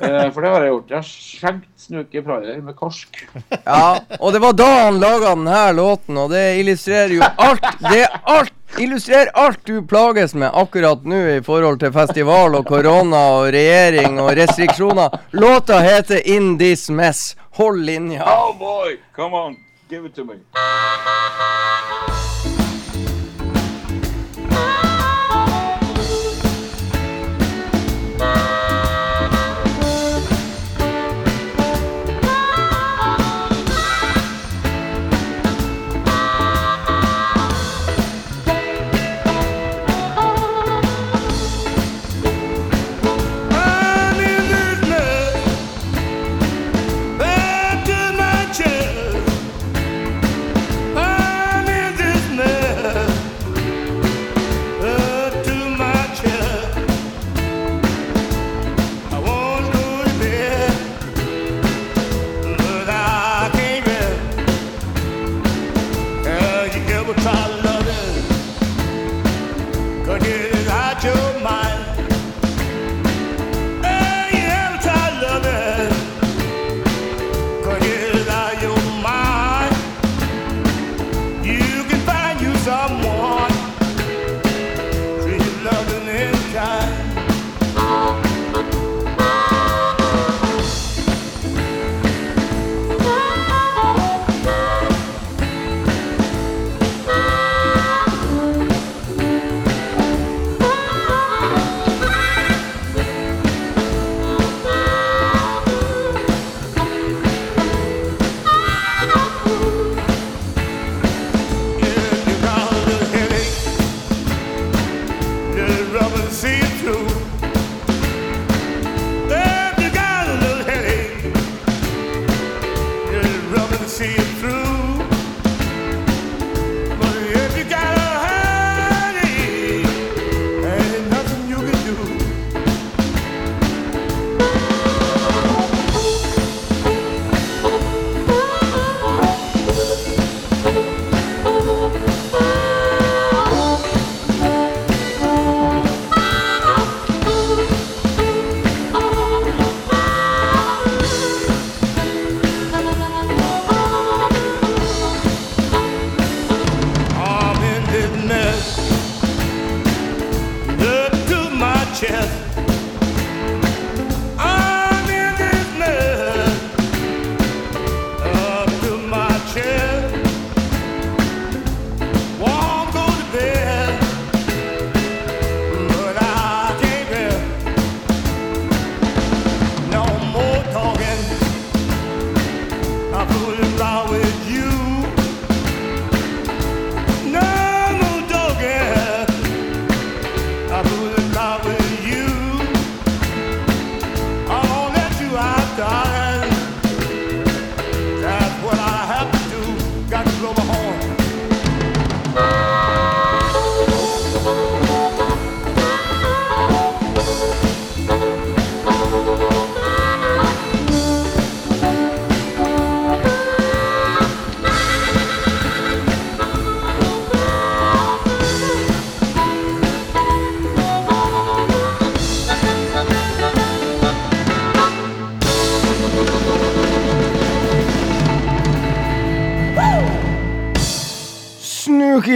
Speaker 8: Eh, for det har jeg gjort. Jeg har skjenkt Snuke Pryor med karsk. [LAUGHS]
Speaker 2: Ja, og det var da han laga denne låten, og det illustrerer jo alt Det er alt illustrerer alt du plages med akkurat nå i forhold til festival og korona og regjering og restriksjoner. Låta heter In This Mess. Hold linja.
Speaker 8: Oh boy, come on, give it to me.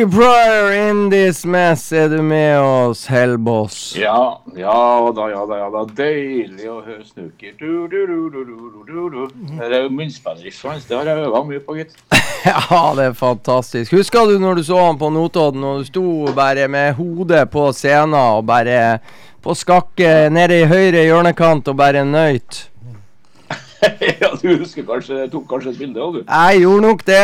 Speaker 2: Snooky Pryor in this mess, er du med oss, Hellboss?
Speaker 8: Ja, ja da, ja da, ja da. Deilig å høre snuker. Du, du, du, du. Det er jo munnspillriffet hans. Det har jeg øva mye på, gitt. [LAUGHS]
Speaker 2: Ja, det er fantastisk. Husker du når du så han på Notodden, og du sto bare med hodet på scenen og bare på skakke nede i høyre hjørnekant og bare nøyt? [LAUGHS]
Speaker 8: ja, du husker kanskje tok kanskje et bilde òg, du.
Speaker 2: Jeg gjorde nok det.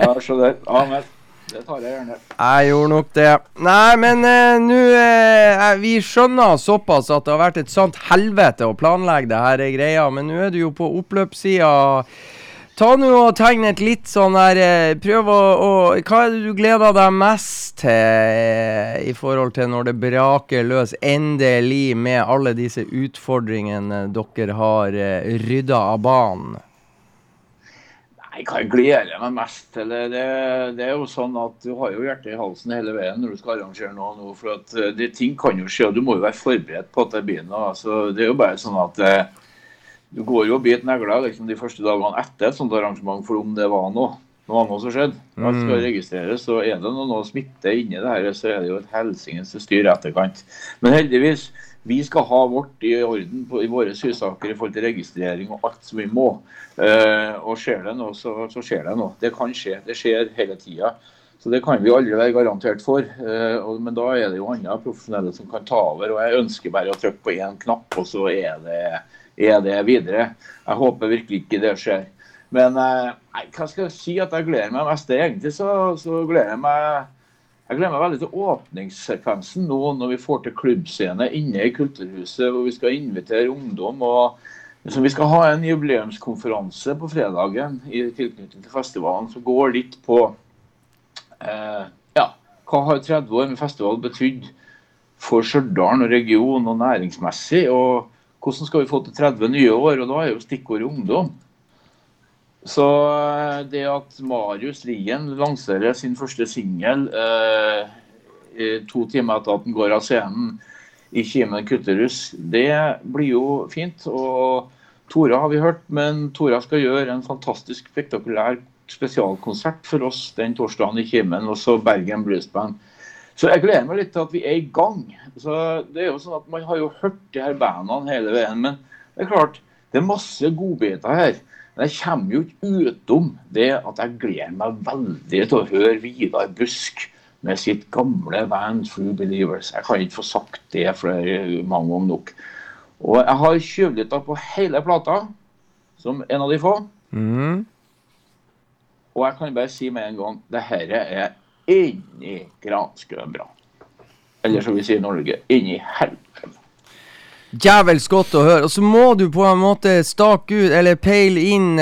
Speaker 8: Ja, så der. Ja, men det tar jeg gjerne.
Speaker 2: Jeg gjorde nok det. Nei, men eh, nå eh, Vi skjønner såpass at det har vært et sant helvete å planlegge det her greia, men nå er du jo på oppløpssida. Ta nå og tegn et litt sånn her eh, Prøv å, å Hva er det du gleder deg mest til i forhold til når det braker løs endelig med alle disse utfordringene dere har eh, rydda av banen?
Speaker 8: Nei, jeg gleder meg mest til? Det, det, det er jo sånn at du har jo hjertet i halsen hele veien når du skal arrangere noe nå. For at eh, det, ting kan jo skje, og du må jo være forberedt på at det blir noe. Altså, det er jo bare sånn at det du går jo og biter negler liksom, de første dagene etter et sånt arrangement, for om det var noe. Noe annet som skjedde. Alt skal registreres. og Er det noe, noe smitte inni det her, så er det jo et helsingens styr i etterkant. Men heldigvis, vi skal ha vårt i orden på, i våre hussaker i forhold til registrering og alt som vi må. Eh, og skjer det noe, så, så skjer det noe. Det kan skje. Det skjer hele tida. Så det kan vi aldri være garantert for. Eh, og, men da er det jo andre profesjonelle som kan ta over. Og jeg ønsker bare å trykke på én knapp, og så er det, er det videre. Jeg håper virkelig ikke det skjer. Men eh, hva skal jeg si at jeg gleder meg mest? Egentlig så, så gleder jeg meg jeg gleder meg veldig til åpningssekvensen nå når vi får til klubbscene inne i Kulturhuset, hvor vi skal invitere ungdom. og så Vi skal ha en jubileumskonferanse på fredagen i tilknytning til festivalen som går litt på eh, ja, hva har 30 år med festival betydd for Stjørdal og region og næringsmessig. og Hvordan skal vi få til 30 nye år? og Da er jo stikkordet ungdom. Så eh, det at Marius Lien lanserer sin første singel eh, to timer etter at den går av scenen i Kimen Kutterus, det blir jo fint. Og Tora har vi hørt, men Tora skal gjøre en fantastisk spektakulær spesialkonsert for oss den torsdagen i Kimen, og så Bergen Blues Band. Så jeg gleder meg litt til at vi er i gang. Så det er jo sånn at Man har jo hørt de her bandene hele veien, men det er klart, det er masse godbiter her. Men jeg kommer jo ikke utom det at jeg gleder meg veldig til å høre Vidar Busk med sitt gamle band True Believers. Jeg kan ikke få sagt det flere mange ganger nok. Og jeg har tjuvlytta på hele plata, som en av de få.
Speaker 2: Mm.
Speaker 8: Og jeg kan bare si med en gang det her er inni granskauen bra. Eller som vi sier i Norge, inni helvete.
Speaker 2: Jævels godt å høre. Og så må du på en måte stake ut, eller peile inn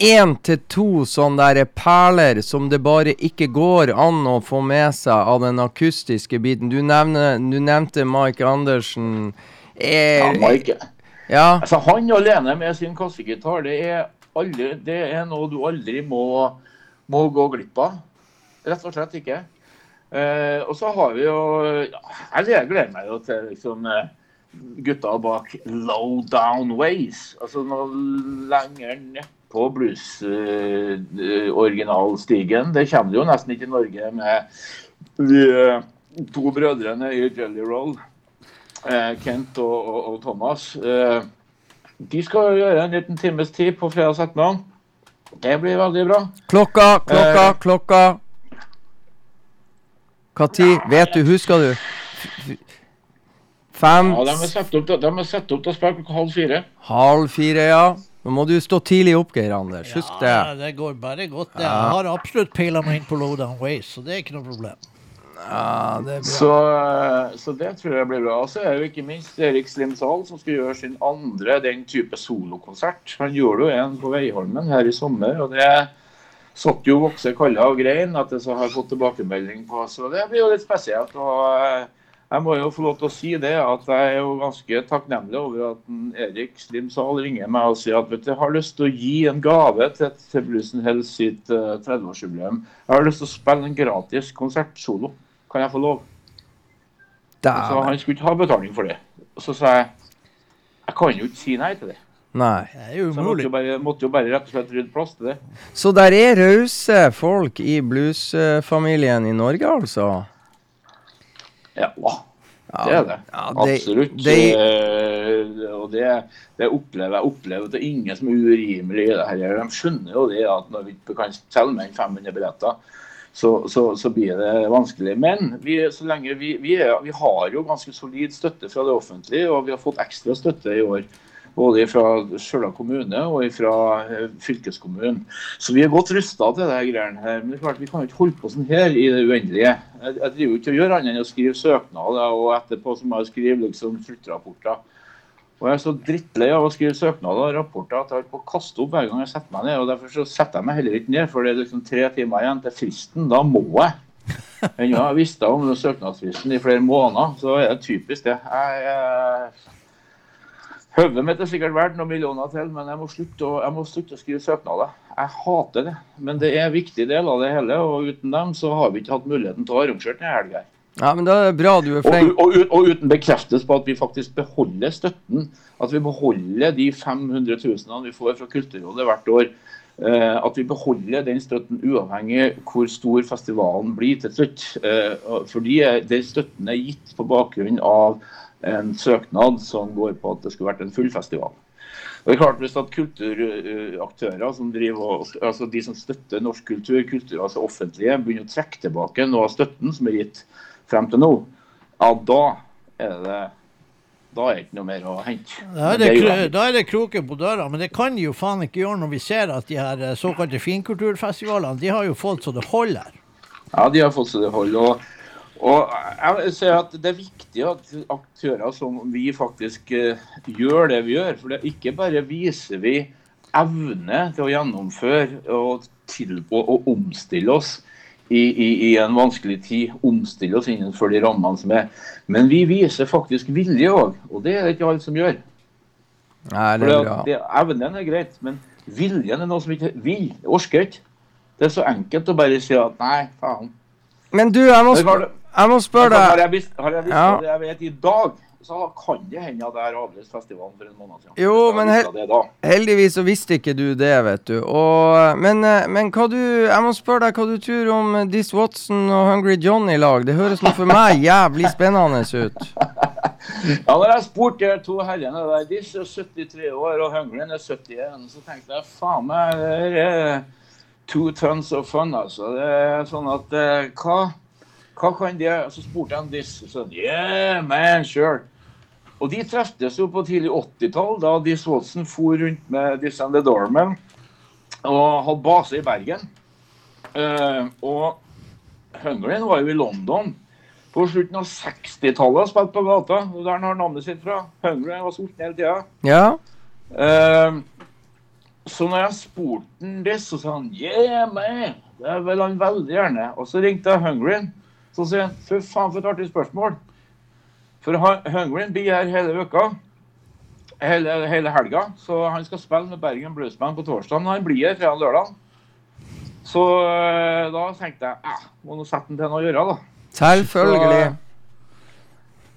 Speaker 2: én til to sånne der perler som det bare ikke går an å få med seg av den akustiske biten. Du, nevne, du nevnte Mike Andersen. Er,
Speaker 8: Ja, Mike.
Speaker 2: Ja,
Speaker 8: Altså, han alene med sin kassegitar, det er, aldri, det er noe du aldri må, må gå glipp av. Rett og slett ikke. Eh, og så har vi jo ja, Jeg gleder meg jo til liksom, eh, gutta bak Low Down Ways. Altså noe lenger nedpå blues-originalstigen. det kommer jo nesten ikke i Norge med de uh, to brødrene i Jelly Roll. uh, Kent og, og, og Thomas. Eh, de skal gjøre en liten times tid på fredags ettermiddag. Det blir veldig bra.
Speaker 2: klokka, klokka, klokka. Tid? Vet du? Husker du? Fem?
Speaker 8: Ja, De er satt opp, til- å spille klokka halv fire.
Speaker 2: Halv fire, ja. Nå må du stå tidlig opp, Geir Anders. Husk det.
Speaker 3: Ja, det går bare godt. det. Jeg har absolutt peila meg inn på Lowdown Ways, så det er ikke noe problem.
Speaker 2: Ja, det er bra.
Speaker 8: Så, eh, så det tror jeg blir bra. Og så er det jo ikke minst Erik Slimsahl som skal gjøre sin andre den type solokonsert. Han gjorde jo en på Veiholmen her i sommer, og det satt jo vokse kalle og grein at jeg så har fått tilbakemelding på. Så det blir jo litt spesielt. og eh, jeg må jo få lov til å si det, at jeg er jo ganske takknemlig over at en Erik Slimsal ringer meg og sier at vet du, jeg har lyst til å gi en gave til, til Bluesen Hells sitt uh, 30-årsjubileum. Jeg har lyst til å spille en gratis konsertsolo. Kan jeg få lov? Så han skulle ikke ha betaling for det. Og så sa jeg jeg kan jo ikke si nei til det.
Speaker 2: Nei.
Speaker 3: Det er jo
Speaker 8: Så jeg måtte jo bare, måtte jo bare rett og slett rydde plass til det.
Speaker 2: Så der er rause folk i bluesfamilien i Norge, altså?
Speaker 8: Ja, det er det.
Speaker 2: Ja, det-
Speaker 8: Absolutt.
Speaker 2: det-
Speaker 8: og det, det opplever jeg opplever at det er ingen som er urimelig i det her. De skjønner jo det at når vi ikke kan selge mer enn 500 billetter, så, så, så blir det vanskelig. Men vi, så lenge vi, vi, er, vi har jo ganske solid støtte fra det offentlige, og vi har fått ekstra støtte i år. Både fra Stjørdal kommune og fra eh, fylkeskommunen. Så vi er godt rusta til det greiene her. Men det er klart, vi kan jo ikke holde på sånn her i det uendelige. Jeg, driver jo ikke og gjør annet enn å skrive søknader, og etterpå så må jeg skrive liksom sluttrapporter. Og jeg er så drittlei av å skrive søknader og rapporter at jeg holder på å kaste opp hver gang jeg setter meg ned. og Derfor så setter jeg meg heller ikke ned, for det er liksom tre timer igjen til fristen. Da må jeg. Men jeg visst om søknadsfristen i flere måneder, så er det typisk det. Jeg, jeg Hodet mitt er sikkert verdt noen millioner til, men jeg må, slutte å, jeg må slutte å skrive søknader. Jeg hater det. Men det er en viktig del av det hele, og uten dem så har vi ikke hatt muligheten til å arrangere denne helga.
Speaker 2: Ja, men da er det bra du er flink.
Speaker 8: og, og, og uten bekreftelse på at vi faktisk beholder støtten. At vi beholder de 500 000 vi får fra Kulturrådet hvert år. Eh, at vi beholder den støtten uavhengig hvor stor festivalen blir til slutt. Eh, fordi den støtten er gitt på bakgrunn av en søknad som går på at det skulle vært en full festival. Og det er klart Hvis at kulturaktører som driver altså de som støtter norsk kultur, kultur altså offentlige, begynner å trekke tilbake noe av støtten som er gitt frem til nå, ja, da er det da er det ikke noe mer å hente.
Speaker 3: Da er, det, da er det kroken på døra, men det kan de jo faen ikke gjøre når vi ser at de her eh, såkalte finkulturfestivalene, de har jo fått så det holder.
Speaker 8: Ja, de har fått så det holder. Og, og jeg vil si at det er viktig at aktører som vi faktisk eh, gjør det vi gjør. For det ikke bare viser vi evne til å gjennomføre og, til, og, og omstille oss i, i, i en vanskelig tid. Omstille oss innenfor de rammene som er. Men vi viser faktisk vilje òg, og det er det ikke alle som gjør.
Speaker 2: Nei, det
Speaker 8: det,
Speaker 2: er bra.
Speaker 8: det, evnen er greit, men Viljen er noe som ikke vil. Orker ikke. Det er så enkelt å bare si at nei, faen.
Speaker 2: Men du, jeg må, Jeg må spørre
Speaker 8: deg har jeg visst, har jeg visst
Speaker 2: Ja.
Speaker 8: det jeg vet i dag, så kan det hende at jeg har avlyst festivalen for en måned siden.
Speaker 2: Jo, men
Speaker 8: visste
Speaker 2: he-
Speaker 8: det da.
Speaker 2: Heldigvis så visste ikke du det, vet du. Og, men, eh, men hva du Jeg må spørre deg hva du tror om Dis Watson og Hungry John i lag. Det høres nå for meg jævlig spennende ut. [LAUGHS]
Speaker 8: Ja, når jeg spurte de to herrene der, disse er 73 år og Hungry er 71, så tenkte jeg faen meg, det er two tons of fun, altså. Det er sånn at eh, hva, hva kan det Så spurte jeg disse, sa, yeah, man, sure. Og de treftes jo på tidlig 80-tall, da Diss Watson for rundt med Diss and the Dorman og hadde base i Bergen. Uh, og Hungryen var jo i London på slutten av 60-tallet og spilte på gata. og Der han har navnet sitt fra. Hungryen var sulten hele tida.
Speaker 2: Ja?
Speaker 8: Uh, så når jeg spurte han det, så sa han Yeah, man! Det vil han veldig gjerne. Og så ringte jeg Hungryen. Så sier han Fy faen, for et artig spørsmål. For han- blir her hele uka. Hele, hele helga. Så han skal spille med Bergen Bluesband på torsdag. Han blir her fredag lørdag. Så eh, da tenkte jeg eh, må nå sette han til noe å gjøre, da.
Speaker 2: Selvfølgelig.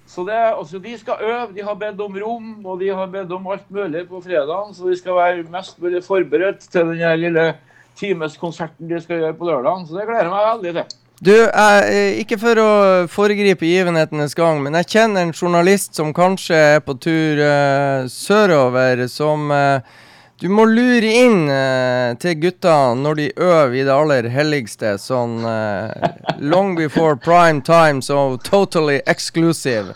Speaker 8: Så det, altså, De skal øve, de har bedt om rom og de har bedt om alt mulig på fredagen. Så de skal være mest mulig forberedt til den lille timeskonserten de skal gjøre på lørdagen. Så det gleder jeg meg veldig til.
Speaker 2: Du, jeg, eh, ikke for å foregripe givenhetenes gang, men jeg kjenner en journalist som kanskje er på tur uh, sørover, som uh, du må lure inn uh, til gutta når de øver i det aller helligste, sånn long before prime time, so totally exclusive.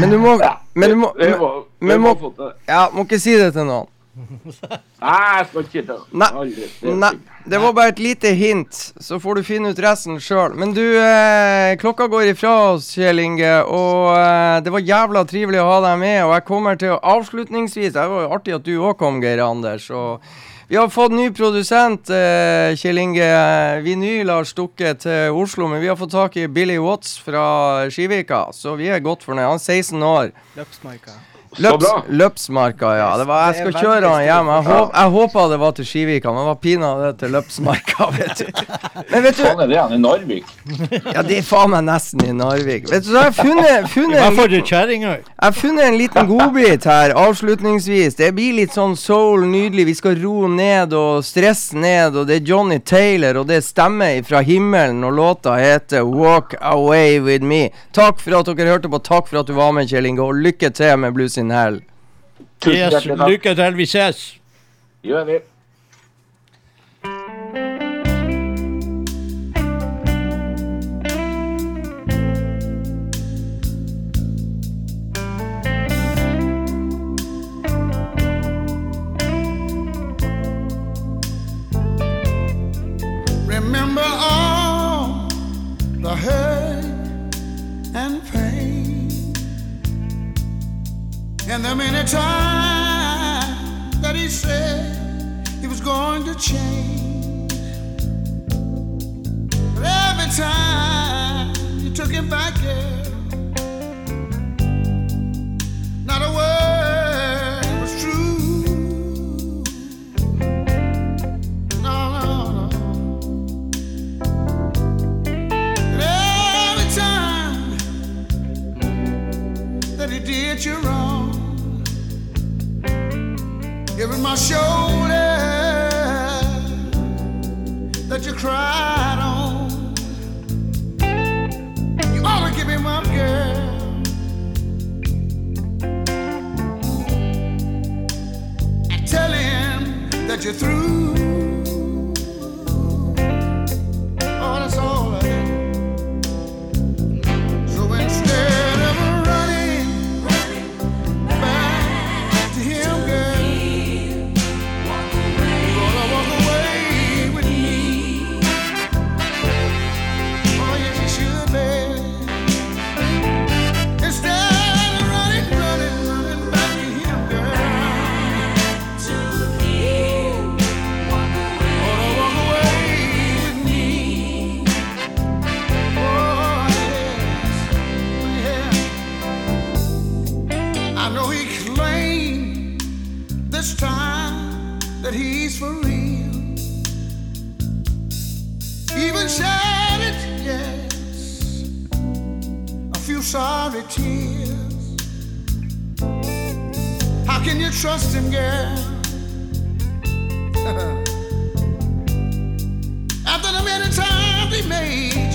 Speaker 2: Men du må Men du må, men,
Speaker 8: men,
Speaker 2: må. Ja, må ikke si det til noen.
Speaker 8: Nei, jeg skal ikke det.
Speaker 2: Nei, Nei, det var bare et lite hint, så får du finne ut resten sjøl. Men du, eh, klokka går ifra oss, Kjell Inge, og eh, det var jævla trivelig å ha deg med. Og jeg kommer til å avslutningsvis Det var jo artig at du òg kom, Geir Anders. Og vi har fått ny produsent, eh, Kjell Inge. Vinyl har stukket til Oslo, men vi har fått tak i Billy Watts fra Skivika, så vi er godt fornøyd. Han er 16 år.
Speaker 5: Løpsmarka.
Speaker 8: Så
Speaker 2: Løps,
Speaker 8: bra.
Speaker 2: Løpsmarka, ja. Det var, jeg skal kjøre han hjem. Jeg, håp, jeg håpa det var til Skivika, men det var pinadø til Løpsmarka, [LAUGHS] vet du. Men vet du,
Speaker 8: Faen, er det han i Narvik.
Speaker 2: ja, det er faen meg nesten i Narvik. Vet du, så har jeg funnet, [LAUGHS] funnet,
Speaker 3: hvert
Speaker 2: en, jeg har funnet en liten godbit her, avslutningsvis. Det blir litt sånn soul, nydelig. Vi skal ro ned og stresse ned, og det er Johnny Taylor, og det stemmer fra himmelen, og låta heter Walk Away With Me. Takk for at dere hørte på, takk for at du var med, Kjell Inge, og lykke til med Blues in
Speaker 8: hæl.
Speaker 3: Yes, lykke til, vi ses.
Speaker 8: Gjør vi.
Speaker 1: And the many times that he said he was going to change. But every time you took him back, girl, not a word was true. No, no, no. And every time that he did you wrong, was my shoulder that you cried on. You ought to give him up, girl. And tell him that you're through. Sorry tears? How can you trust him, girl? [LAUGHS] After the many times he made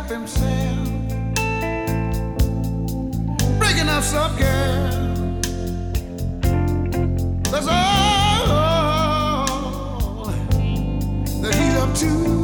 Speaker 1: help himself. Breaking up, girl. That's all that he's up to.